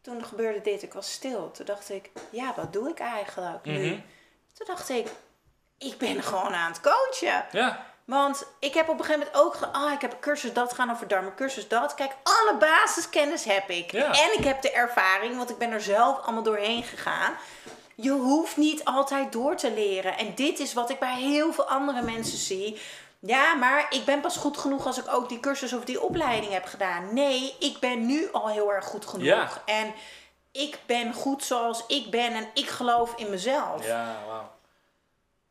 Toen gebeurde dit, ik was stil. Toen dacht ik, ja, wat doe ik eigenlijk nu? Mhm. Toen dacht ik, ik ben gewoon aan het coachen. Ja. Want ik heb op een gegeven moment ook, ah, ik heb een cursus dat gaan over darmen, cursus dat. Kijk, alle basiskennis heb ik. Ja. En ik heb de ervaring, want ik ben er zelf allemaal doorheen gegaan. Je hoeft niet altijd door te leren. En dit is wat ik bij heel veel andere mensen zie. Ja, maar ik ben pas goed genoeg als ik ook die cursus of die opleiding heb gedaan. Nee, ik ben nu al heel erg goed genoeg. Ja. En ik ben goed zoals ik ben en ik geloof in mezelf. Ja, wauw.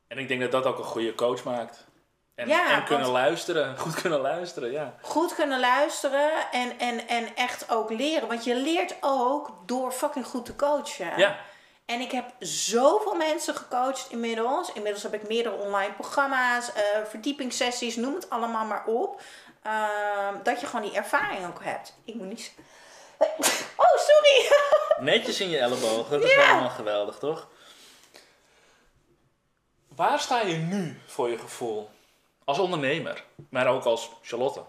En ik denk dat dat ook een goede coach maakt. En, Ja, en kunnen luisteren. Goed kunnen luisteren, ja. goed kunnen luisteren en, en, en echt ook leren. Want je leert ook door fucking goed te coachen. Ja. En ik heb zoveel mensen gecoacht inmiddels. Inmiddels heb ik meerdere online programma's, eh, verdiepingssessies, noem het allemaal maar op. Ehm, dat je gewoon die ervaring ook hebt. Ik moet niet... Oh, sorry! Netjes in je ellebogen, dat is Ja. allemaal geweldig, toch? Waar sta je nu voor je gevoel? Als ondernemer, maar ook als Charlotte.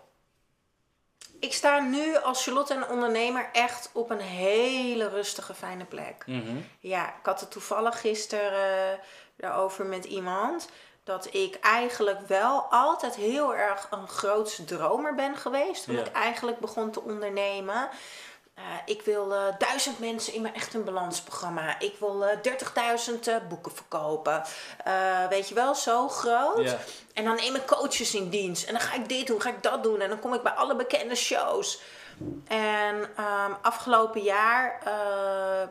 Ik sta nu als Charlotte en ondernemer echt op een hele rustige, fijne plek. Mhm. Ja, ik had het toevallig gisteren eh, daarover met iemand. Dat ik eigenlijk wel altijd heel erg een grootse dromer ben geweest. Toen Ja. ik eigenlijk begon te ondernemen. Eh, ik wil eh, duizend mensen in mijn Echt een Balansprogramma. Ik wil eh 30.000 eh, boeken verkopen. Weet je wel, zo groot. En dan neem ik coaches in dienst. En dan ga ik dit doen, ga ik dat doen. En dan kom ik bij alle bekende shows. En ehm, afgelopen jaar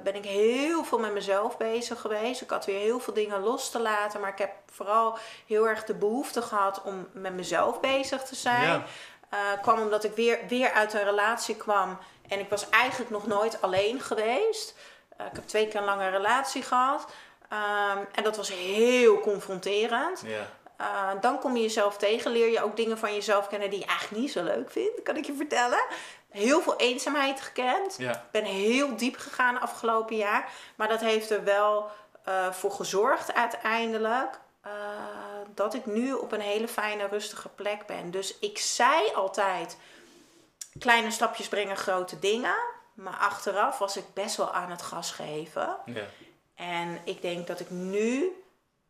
ben ik heel veel met mezelf bezig geweest. Ik had weer heel veel dingen los te laten. Maar ik heb vooral heel erg de behoefte gehad om met mezelf bezig te zijn. Eh, kwam omdat ik weer, weer uit een relatie kwam. En ik was eigenlijk nog nooit alleen geweest. Eh, ik heb twee keer een lange relatie gehad. Ehm, en dat was heel confronterend. Ja. Uh, dan kom je jezelf tegen, leer je ook dingen van jezelf kennen die je eigenlijk niet zo leuk vindt, kan ik je vertellen. Heel veel eenzaamheid gekend. Ja. Ik ben heel diep gegaan afgelopen jaar. Maar dat heeft er wel eh, voor gezorgd uiteindelijk. eh, dat ik nu op een hele fijne, rustige plek ben. Dus ik zei altijd: kleine stapjes brengen grote dingen. Maar achteraf was ik best wel aan het gas geven. Ja. En ik denk dat ik nu,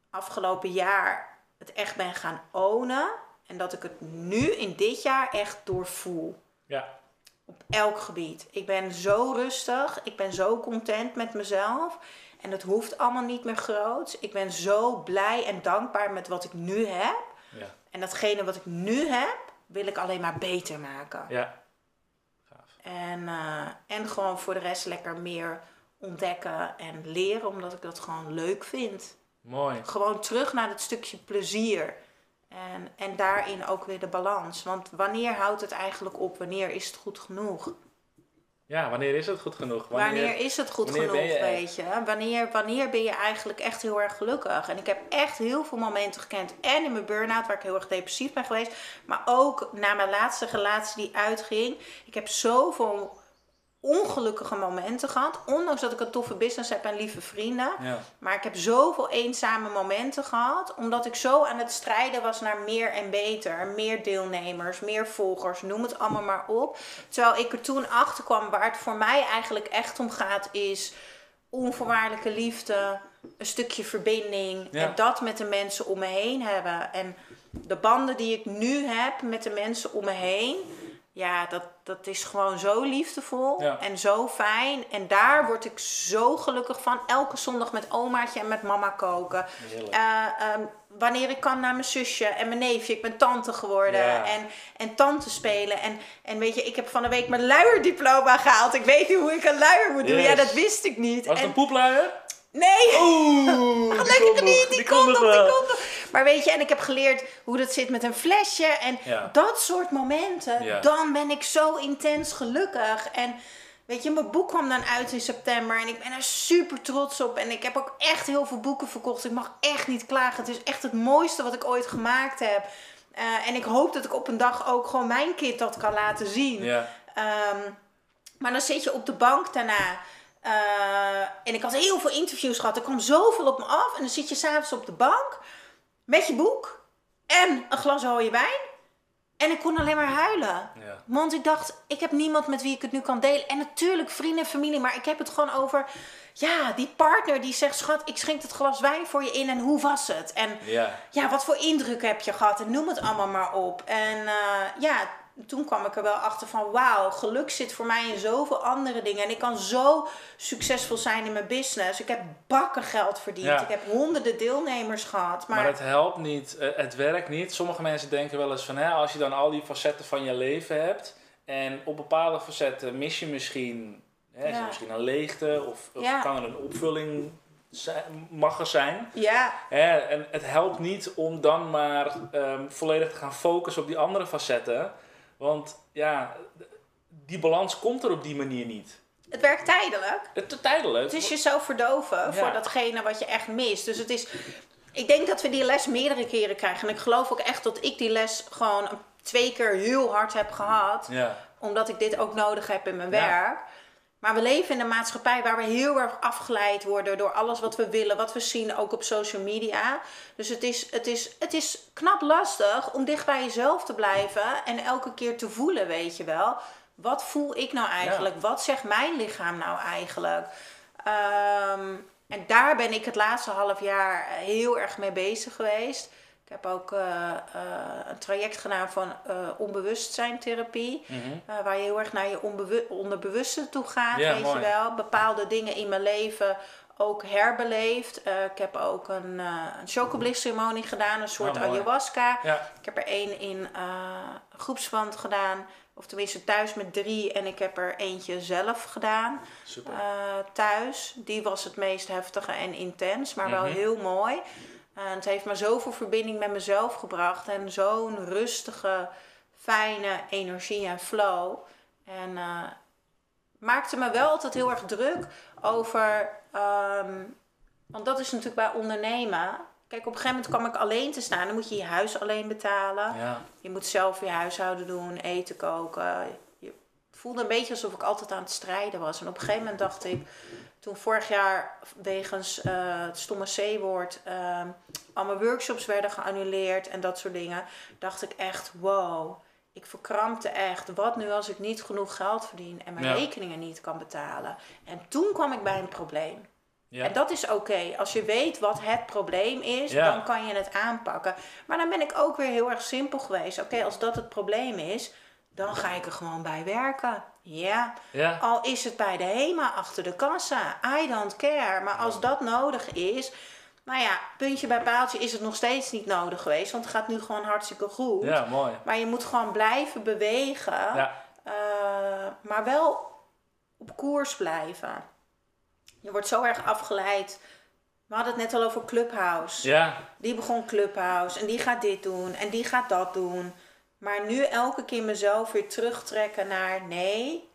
afgelopen jaar, het echt ben gaan ownen. En dat ik het nu in dit jaar echt doorvoel. Ja. Op elk gebied. Ik ben zo rustig. Ik ben zo content met mezelf. En dat hoeft allemaal niet meer groot. Ik ben zo blij en dankbaar met wat ik nu heb. Ja. En datgene wat ik nu heb, wil ik alleen maar beter maken. Ja. Gaaf. En, eh, en gewoon voor de rest lekker meer ontdekken en leren, omdat ik dat gewoon leuk vind. Mooi. Gewoon terug naar het stukje plezier. En, en daarin ook weer de balans. Want wanneer houdt het eigenlijk op? Wanneer is het goed genoeg? Ja, wanneer is het goed genoeg? Wanneer, is het goed genoeg, je- weet je? Wanneer, wanneer ben je eigenlijk echt heel erg gelukkig? En ik heb echt heel veel momenten gekend. En in mijn burn-out, waar ik heel erg depressief ben geweest. Maar ook na mijn laatste relatie die uitging. Ik heb zoveel ongelukkige momenten gehad. Ondanks dat ik een toffe business heb en lieve vrienden. Ja. Maar ik heb zoveel eenzame momenten gehad. Omdat ik zo aan het strijden was naar meer en beter. Meer deelnemers, meer volgers, noem het allemaal maar op. Terwijl ik er toen achter kwam waar het voor mij eigenlijk echt om gaat is onvoorwaardelijke liefde. Een stukje verbinding. Ja. En dat met de mensen om me heen hebben. En de banden die ik nu heb met de mensen om me heen. Ja, dat, dat is gewoon zo liefdevol Ja. en zo fijn. En daar word ik zo gelukkig van. Elke zondag met omaatje en met mama koken. Eh, ehm, wanneer ik kan naar mijn zusje en mijn neefje. Ik ben tante geworden. Ja. En, en tante spelen. En, en weet je, ik heb van de week mijn luierdiploma gehaald. Ik weet niet hoe ik een luier moet doen. Yes. Ja, dat wist ik niet. Was het En- een poepluier? Nee! Oeh! Gelukkig niet, die, komt nog, die komt nog. Maar weet je, en ik heb geleerd hoe dat zit met een flesje. En Ja. dat soort momenten, Ja. dan ben ik zo intens gelukkig. En weet je, mijn boek kwam dan uit in september. En ik ben er super trots op. En ik heb ook echt heel veel boeken verkocht. Ik mag echt niet klagen. Het is echt het mooiste wat ik ooit gemaakt heb. Eh, en ik hoop dat ik op een dag ook gewoon mijn kind dat kan laten zien. Ja. Ehm, maar dan zit je op de bank daarna. eh, en ik had heel veel interviews gehad. Er kwam zoveel op me af. En dan zit je s'avonds op de bank met je boek en een glas rode wijn. En ik kon alleen maar huilen. Ja. Want ik dacht, ik heb niemand met wie ik het nu kan delen. En natuurlijk vrienden en familie, maar ik heb het gewoon over... Ja, die partner die zegt, schat, ik schenk het glas wijn voor je in en hoe was het? En Ja. ja, wat voor indruk heb je gehad? En noem het allemaal maar op. En eh, ja, toen kwam ik er wel achter van, wauw, geluk zit voor mij in zoveel andere dingen. En ik kan zo succesvol zijn in mijn business. Ik heb bakken geld verdiend. Ja. Ik heb honderden deelnemers gehad. Maar, Maar het helpt niet, eh, het werkt niet. Sommige mensen denken wel eens van, hè, als je dan al die facetten van je leven hebt en op bepaalde facetten mis je misschien, hè, is er misschien een leegte of, of Ja. kan er een opvulling zijn, mag er zijn. ja, Hè, en het helpt niet om dan maar ehm, volledig te gaan focussen op die andere facetten, want ja, die balans komt er op die manier niet. het werkt tijdelijk. Het is tijdelijk. Het is jezelf verdoven voor datgene wat je echt mist. Dus het is. Ik denk dat we die les meerdere keren krijgen. En ik geloof ook echt dat ik die les gewoon twee keer heel hard heb gehad. Ja, Omdat ik dit ook nodig heb in mijn Ja. werk. Maar we leven in een maatschappij waar we heel erg afgeleid worden door alles wat we willen, wat we zien, ook op social media. Dus het is, het is, het is knap lastig om dicht bij jezelf te blijven en elke keer te voelen, weet je wel. Wat voel ik nou eigenlijk? Wat zegt mijn lichaam nou eigenlijk? Ehm, en daar ben ik het laatste half jaar heel erg mee bezig geweest. Ik heb ook eh, eh, een traject gedaan van eh onbewustzijntherapie. Mhm. Waar je heel erg naar je onderbewuste toe gaat, Ja, weet mooi. je wel. Bepaalde dingen in mijn leven ook herbeleefd. Uh, ik heb ook een, uh, een chocobliss-ceremonie gedaan, een soort Ah, ayahuasca. ja, Ik heb er één in uh, groepsverband gedaan, of tenminste thuis met drie. En ik heb er eentje zelf gedaan, super. uh, thuis. Die was het meest heftige en intens, maar wel Mhm. heel mooi. En het heeft me zoveel verbinding met mezelf gebracht. En zo'n rustige, fijne energie en flow. En eh, maakte me wel altijd heel erg druk over. ehm, want dat is natuurlijk bij ondernemen. Kijk, op een gegeven moment kwam ik alleen te staan. Dan moet je je huis alleen betalen. ja. Je moet zelf je huishouden doen, eten koken. Je voelde een beetje alsof ik altijd aan het strijden was. En op een gegeven moment dacht ik, toen vorig jaar wegens eh, het stomme C-woord al mijn workshops werden geannuleerd en dat soort dingen, dacht ik echt, wow, ik verkrampte echt. Wat nu als ik niet genoeg geld verdien en mijn Ja. rekeningen niet kan betalen? En toen kwam ik bij een probleem. Ja. En dat is oké. Als je weet wat het probleem is, Ja. dan kan je het aanpakken. Maar dan ben ik ook weer heel erg simpel geweest. Oké, als dat het probleem is, dan ga ik er gewoon bij werken. Ja, ja. al is het bij de HEMA achter de kassa. I don't care. Maar als dat nodig is, nou ja, puntje bij paaltje is het nog steeds niet nodig geweest. Want het gaat nu gewoon hartstikke goed. Ja, mooi. Maar je moet gewoon blijven bewegen. Ja, Eh, maar wel op koers blijven. Je wordt zo erg afgeleid. We hadden het net al over Clubhouse. ja, Die begon Clubhouse en die gaat dit doen en die gaat dat doen. Maar nu elke keer mezelf weer terugtrekken naar nee.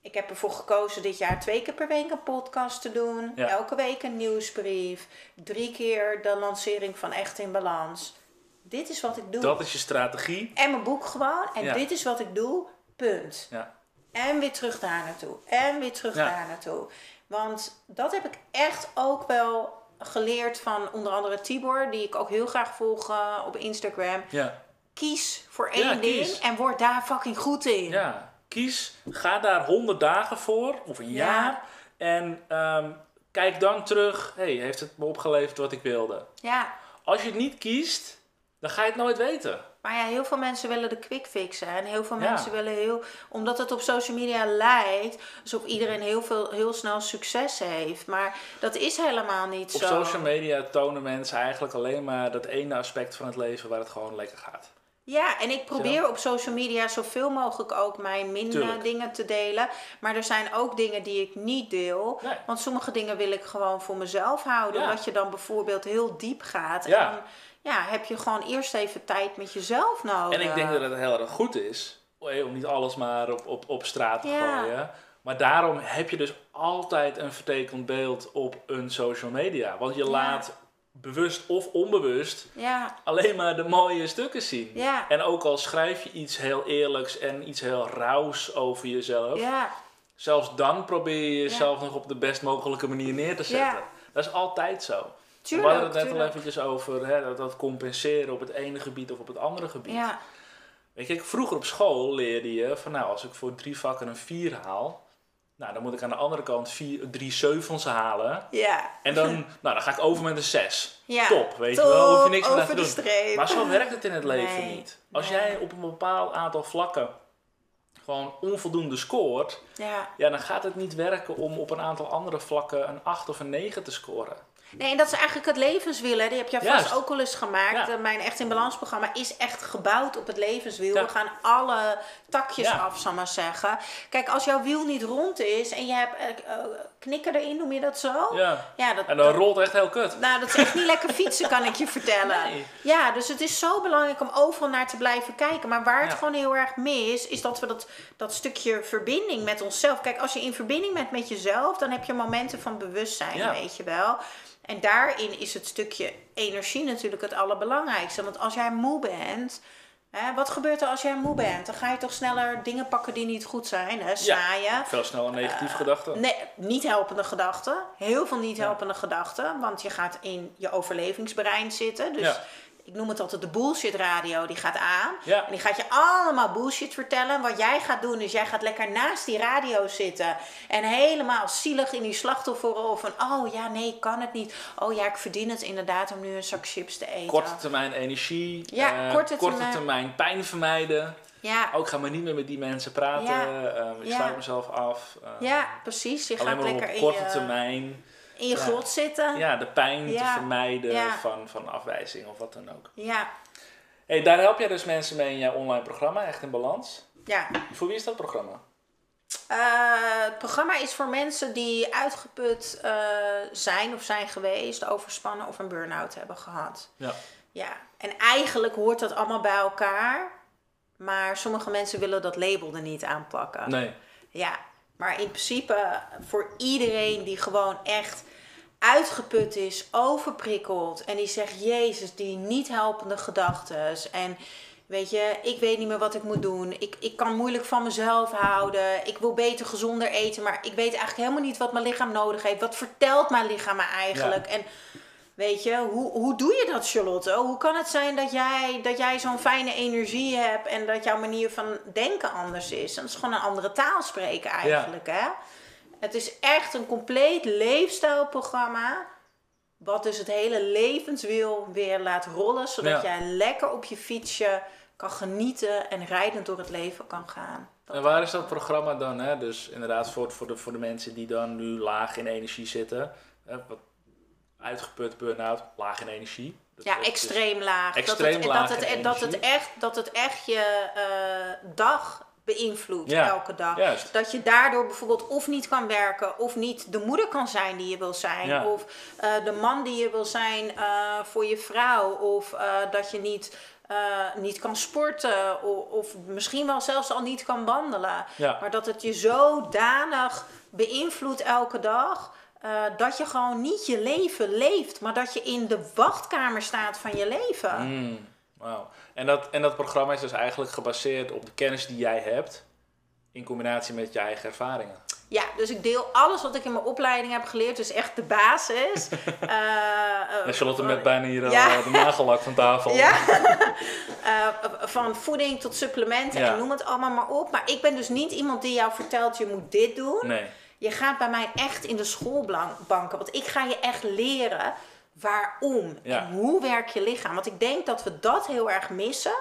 Ik heb ervoor gekozen dit jaar twee keer per week een podcast te doen. Ja. Elke week een nieuwsbrief. Drie keer de lancering van Echt in Balans. Dit is wat ik doe. dat is je strategie. En mijn boek gewoon. En Ja. dit is wat ik doe. Punt. Ja, En weer terug daar naartoe. En weer terug daar naartoe. Want dat heb ik echt ook wel geleerd van onder andere Tibor, die ik ook heel graag volg eh, op Instagram. ja, Kies voor één Ja, ding kies. en word daar fucking goed in. ja. Kies, ga daar 100 dagen voor, of een Ja. jaar. En ehm, kijk dan terug, hey, heeft het me opgeleverd wat ik wilde? Ja. Als je het niet kiest, dan ga je het nooit weten. Maar ja, heel veel mensen willen de quick fixen. En heel veel Ja. mensen willen heel... Omdat het op social media lijkt alsof iedereen heel, veel, heel snel succes heeft. Maar dat is helemaal niet Op zo. social media tonen mensen eigenlijk alleen maar dat ene aspect van het leven waar het gewoon lekker gaat. Ja, en ik probeer op social media zoveel mogelijk ook mijn minder Tuurlijk. dingen te delen. Maar er zijn ook dingen die ik niet deel. Nee. Want sommige dingen wil ik gewoon voor mezelf houden. Ja. Omdat je dan bijvoorbeeld heel diep gaat. Ja. En dan, ja, heb je gewoon eerst even tijd met jezelf nodig. En ik denk dat het heel erg goed is eh, om niet alles maar op, op, op straat te Ja. gooien. Maar daarom heb je dus altijd een vertekend beeld op een social media. Want je Ja. laat bewust of onbewust Ja, alleen maar de mooie stukken zien. ja, En ook al schrijf je iets heel eerlijks en iets heel rauws over jezelf, ja, zelfs dan probeer je jezelf nog op de best mogelijke manier neer te zetten. Dat is altijd zo. we hadden het net al eventjes over hè, dat, dat compenseren op het ene gebied of op het andere gebied. Ja, Weet je, vroeger op school leerde je van nou, als ik voor drie vakken een vier haal, nou, dan moet ik aan de andere kant vier, drie zeuvels halen. ja, En dan, nou, dan ga ik over met een zes. ja. Top, weet je wel, hoef je niks meer aan te doen. streep. Maar zo werkt het in het leven Nee, niet. Als nee. jij op een bepaald aantal vlakken gewoon onvoldoende scoort, Ja. ja, dan gaat het niet werken om op een aantal andere vlakken een 8 of een 9 te scoren. Nee, en dat is eigenlijk het levenswiel. Hè. Die heb Juist. vast ook al eens gemaakt. Ja. Eh, Mijn Echt in Balans programma is echt gebouwd op het levenswiel. Ja. We gaan alle takjes Ja. af, zal maar zeggen. Kijk, als jouw wiel niet rond is en je hebt eh, knikken erin, noem je dat zo? Ja. Ja, dat, En dan dat- rolt het echt heel kut. nou, dat is echt niet lekker fietsen, kan ik je vertellen. Nee. Ja, dus het is zo belangrijk om overal naar te blijven kijken. Maar waar het Ja. gewoon heel erg mis, is dat we dat, dat stukje verbinding met onszelf. Kijk, als je in verbinding bent met jezelf, dan heb je momenten van bewustzijn, Ja. weet je wel. En daarin is het stukje energie natuurlijk het allerbelangrijkste. Want als jij moe bent. Hè, wat gebeurt er als jij moe bent? Dan ga je toch sneller dingen pakken die niet goed zijn. Hè? Saaien. Veel sneller negatieve gedachten. Nee, niet helpende gedachten. Heel veel niet helpende gedachten. Want je gaat in je overlevingsbrein zitten. Dus Ja. Ik noem het altijd de bullshit radio. Die gaat aan. Ja. En die gaat je allemaal bullshit vertellen. Wat jij gaat doen is jij gaat lekker naast die radio zitten. En helemaal zielig in die slachtofferrol van... Oh ja, nee, ik kan het niet. Oh ja, ik verdien het inderdaad om nu een zak chips te eten. Korte termijn energie. Ja, eh, korte korte termijn- termijn pijn vermijden. Ja, Ook ga maar niet meer met die mensen praten. Ja. eh, ik Ja. sluit mezelf af. eh, ja, precies. Je alleen gaat maar op lekker in korte je, termijn. In je grot zitten. Ja, de pijn te vermijden van, van afwijzing of wat dan ook. ja. Hey, daar help jij dus mensen mee in jouw online programma, Echt in Balans. ja. Voor wie is dat programma? Eh, het programma is voor mensen die uitgeput eh, zijn of zijn geweest, overspannen of een burn-out hebben gehad. Ja. Ja, en eigenlijk hoort dat allemaal bij elkaar. Maar sommige mensen willen dat label er niet aanplakken. Nee. Ja, maar in principe voor iedereen die gewoon echt uitgeput is, overprikkeld en die zegt: Jezus, die niet helpende gedachten. En weet je, ik weet niet meer wat ik moet doen. Ik, ik kan moeilijk van mezelf houden. Ik wil beter gezonder eten, maar ik weet eigenlijk helemaal niet wat mijn lichaam nodig heeft. Wat vertelt mijn lichaam me eigenlijk? En Weet je, hoe, hoe doe je dat, Charlotte? Hoe kan het zijn dat jij, dat jij zo'n fijne energie hebt en dat jouw manier van denken anders is? Dat is gewoon een andere taal spreken eigenlijk, hè? Het is echt een compleet leefstijlprogramma. Wat dus het hele levenswiel weer laat rollen. Zodat Ja. jij lekker op je fietsje kan genieten en rijdend door het leven kan gaan. Dat- En waar is dat programma dan? Hè? Dus inderdaad voor, voor, de, voor de mensen die dan nu laag in energie zitten. Hè? Wat uitgeput, burn-out, laag in energie. Dat- Ja, is- extreem laag. extreem dat, het, laag dat, het, dat, het echt, dat het echt je eh, dag beïnvloedt Ja, elke dag. juist. Dat je daardoor bijvoorbeeld of niet kan werken, of niet de moeder kan zijn die je wil zijn, Ja. of eh, de man die je wil zijn eh, voor je vrouw, of dat je niet, niet kan sporten, of, of misschien wel zelfs al niet kan wandelen. Ja. Maar dat het je zodanig beïnvloedt elke dag. Eh, dat je gewoon niet je leven leeft, maar dat je in de wachtkamer staat van je leven. Mm, wauw. En, dat, en dat programma is dus eigenlijk gebaseerd op de kennis die jij hebt. In combinatie met je eigen ervaringen. Ja, dus ik deel alles wat ik in mijn opleiding heb geleerd, dus echt de basis. Eh, eh, En Charlotte met bijna hier Ja. de nagellak van tafel. Ja, van voeding tot supplementen Ja. en noem het allemaal maar op. Maar ik ben dus niet iemand die jou vertelt, je moet dit doen. Nee. Je gaat bij mij echt in de schoolbanken, want ik ga je echt leren waarom Ja. en hoe werkt je lichaam. Want ik denk dat we dat heel erg missen.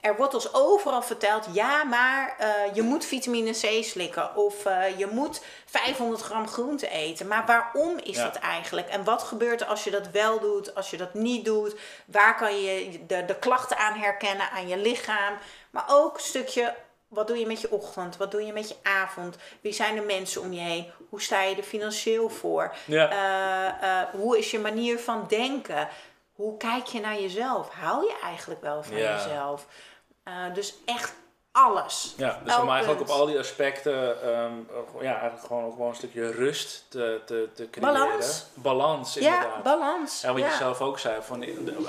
Er wordt ons overal verteld, ja, maar eh, je moet vitamine C slikken of eh, je moet 500 gram groente eten. Maar waarom is Ja. dat eigenlijk? En wat gebeurt er als je dat wel doet, als je dat niet doet? Waar kan je de, de klachten aan herkennen aan je lichaam? Maar ook een stukje wat doe je met je ochtend? Wat doe je met je avond? Wie zijn de mensen om je heen? Hoe sta je er financieel voor? Ja. Eh, eh, hoe is je manier van denken? hoe kijk je naar jezelf? Hou je eigenlijk wel van Ja. jezelf? Eh, dus echt alles. Ja, dus om eigenlijk op al die aspecten ehm, eh, ja, eigenlijk gewoon ook gewoon een stukje rust te, te, te creëren. Balans. Balans, Ja, inderdaad. balans. Ja, wat ja. je zelf ook zei, van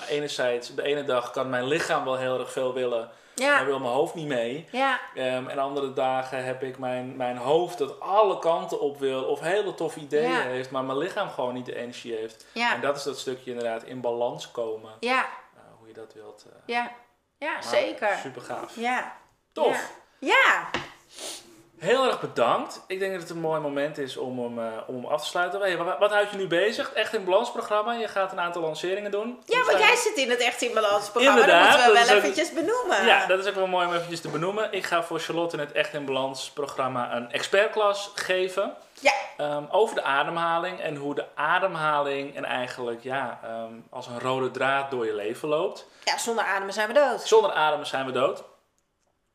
enerzijds, de ene dag kan mijn lichaam wel heel erg veel willen, ja. wil mijn hoofd niet mee. ja, Ehm, en andere dagen heb ik mijn, mijn hoofd dat alle kanten op wil of hele toffe ideeën Ja. heeft, maar mijn lichaam gewoon niet de energie heeft. ja, En dat is dat stukje inderdaad in balans komen, ja, eh, hoe je dat wilt. eh, ja, ja, zeker. Super gaaf. Ja. Tof. Ja. Heel erg bedankt. Ik denk dat het een mooi moment is om hem, eh, om hem af te sluiten. Hey, wat, wat houdt je nu bezig? Echt in balansprogramma. Je gaat een aantal lanceringen doen. Ja, want zijn- jij zit in het Echt in Balans programma. Inderdaad, dat moeten we dat wel ook- eventjes benoemen. Ja, dat is ook wel mooi om eventjes te benoemen. Ik ga voor Charlotte in het Echt in Balans programma een expertklas geven. Ja. ehm, over de ademhaling en hoe de ademhaling en eigenlijk ja, ehm, als een rode draad door je leven loopt. Ja, zonder ademen zijn we dood. Zonder ademen zijn we dood.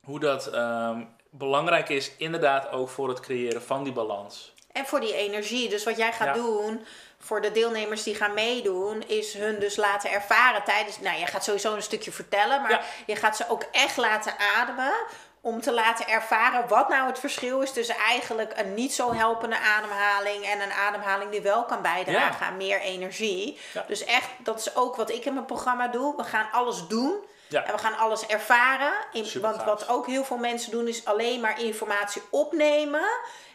Hoe dat ehm, belangrijk is, inderdaad ook voor het creëren van die balans. En voor die energie. Dus wat jij gaat Ja. doen voor de deelnemers die gaan meedoen, is hun dus laten ervaren tijdens. Nou, je gaat sowieso een stukje vertellen, maar Ja. je gaat ze ook echt laten ademen. Om te laten ervaren wat nou het verschil is tussen eigenlijk een niet zo helpende ademhaling en een ademhaling die wel kan bijdragen Ja. aan meer energie. Dus echt, dat is ook wat ik in mijn programma doe. We gaan alles doen. Ja. En we gaan alles ervaren. In, want wat ook heel veel mensen doen, is alleen maar informatie opnemen.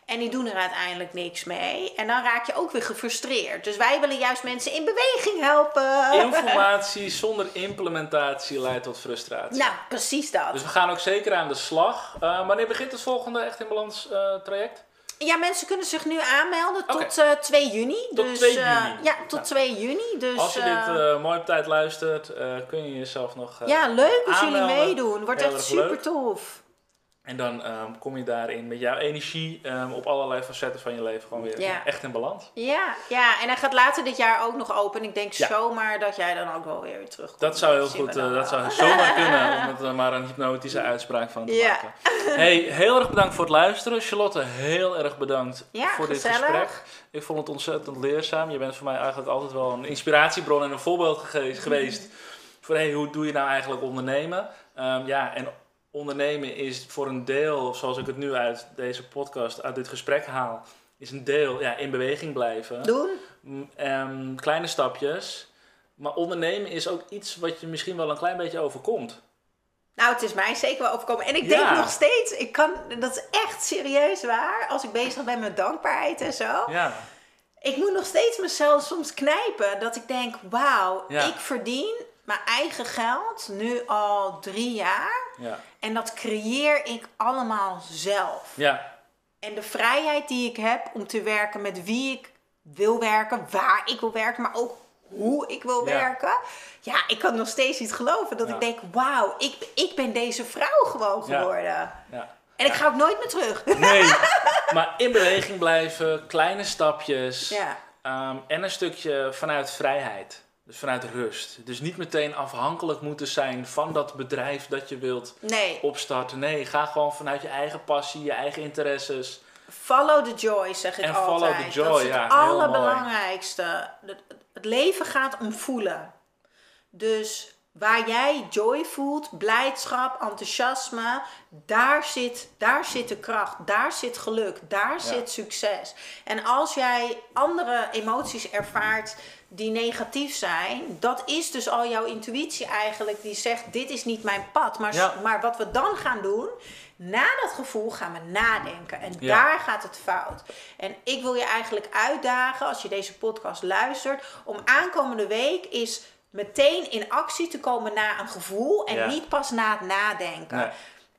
En die doen er uiteindelijk niks mee. En dan raak je ook weer gefrustreerd. Dus wij willen juist mensen in beweging helpen. Informatie zonder implementatie leidt tot frustratie. Nou, precies dat. Dus we gaan ook zeker aan de slag. Eh, wanneer begint het volgende Echt in Balans eh, traject? Ja, mensen kunnen zich nu aanmelden tot eh 2 juni. Tot dus, 2 eh, juni. ja, tot Nou. 2 juni. Dus, Als je eh, dit eh, mooi op tijd luistert, eh, kun je jezelf nog eh, ja, leuk als jullie meedoen. Wordt Heel echt super leuk. tof. En dan ehm, kom je daarin met jouw energie ehm, op allerlei facetten van je leven gewoon weer Ja. echt in balans. Ja, ja, en hij gaat later dit jaar ook nog open. Ik denk Ja. zomaar dat jij dan ook wel weer terugkomt. Dat zou heel goed, eh, dat zou zomaar kunnen, om het er maar een hypnotische uitspraak van te Ja. maken. Hey, heel erg bedankt voor het luisteren. Charlotte, heel erg bedankt voor dit gezellig. gesprek. Ik vond het ontzettend leerzaam. Je bent voor mij eigenlijk altijd wel een inspiratiebron en een voorbeeld ge- geweest voor hey, hoe doe je nou eigenlijk ondernemen. Ehm, ja, en ondernemen is voor een deel, zoals ik het nu uit deze podcast, uit dit gesprek haal, is een deel ja, in beweging blijven. Doen? Ehm, kleine stapjes. Maar ondernemen is ook iets wat je misschien wel een klein beetje overkomt. Nou, het is mij zeker wel overkomen. En ik Ja. denk nog steeds, ik kan, dat is echt serieus waar, als ik bezig ben met dankbaarheid en zo. Ja, Ik moet nog steeds mezelf soms knijpen dat ik denk, wauw, Ja. ik verdien mijn eigen geld nu al drie jaar. ja, En dat creëer ik allemaal zelf. ja, En de vrijheid die ik heb om te werken met wie ik wil werken, waar ik wil werken, maar ook hoe ik wil Ja. werken. Ja, ik kan nog steeds niet geloven dat Ja. ik denk, wauw, ik, ik ben deze vrouw gewoon Ja. geworden. ja. En ik ga ook nooit meer terug. Nee, maar in beweging blijven, kleine stapjes. Ja, ehm, en een stukje vanuit vrijheid. Dus vanuit rust. Dus niet meteen afhankelijk moeten zijn van dat bedrijf dat je wilt nee. opstarten. Nee, ga gewoon vanuit je eigen passie, je eigen interesses. Follow the joy, zeg ik En altijd. follow the joy, dat is het ja, allerbelangrijkste. Het leven gaat om voelen. Dus waar jij joy voelt, blijdschap, enthousiasme, daar zit, daar zit de kracht, daar zit geluk, daar zit succes. En als jij andere emoties ervaart die negatief zijn, dat is dus al jouw intuïtie eigenlijk die zegt: dit is niet mijn pad. Maar, Ja. maar wat we dan gaan doen, na dat gevoel gaan we nadenken. En Ja. daar gaat het fout. En ik wil je eigenlijk uitdagen, als je deze podcast luistert, om aankomende week is meteen in actie te komen na een gevoel en Ja. niet pas na het nadenken. Nee.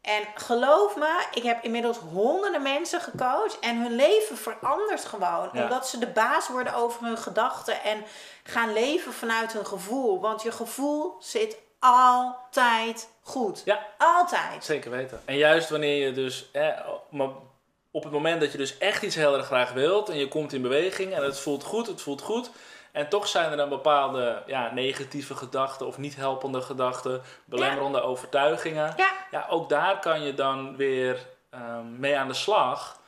En geloof me, ik heb inmiddels honderden mensen gecoacht en hun leven verandert gewoon. Ja. Omdat ze de baas worden over hun gedachten en gaan leven vanuit hun gevoel. Want je gevoel zit altijd goed. Ja. Altijd. Zeker weten. En juist wanneer je dus, eh, maar op het moment dat je dus echt iets heel erg graag wilt en je komt in beweging en het voelt goed, het voelt goed. En toch zijn er dan bepaalde ja, negatieve gedachten of niet helpende gedachten, belemmerende overtuigingen. Ja. Ja, ook daar kan je dan weer ehm, mee aan de slag.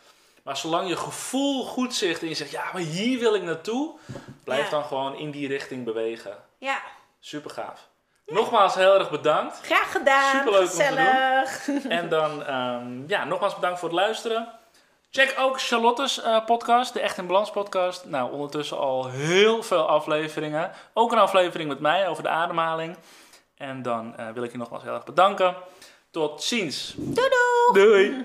Maar zolang je gevoel goed zit en je zegt, ja, maar hier wil ik naartoe, blijf dan gewoon in die richting bewegen. Ja, Super gaaf. Nogmaals heel erg bedankt. Graag gedaan. Superleuk om te Gezellig. En dan, ehm, ja, nogmaals bedankt voor het luisteren. Check ook Charlotte's eh, podcast, de Echt in Balans podcast. Nou, ondertussen al heel veel afleveringen. Ook een aflevering met mij over de ademhaling. En dan eh, wil ik je nogmaals heel erg bedanken. Tot ziens. Doei doei. Doei.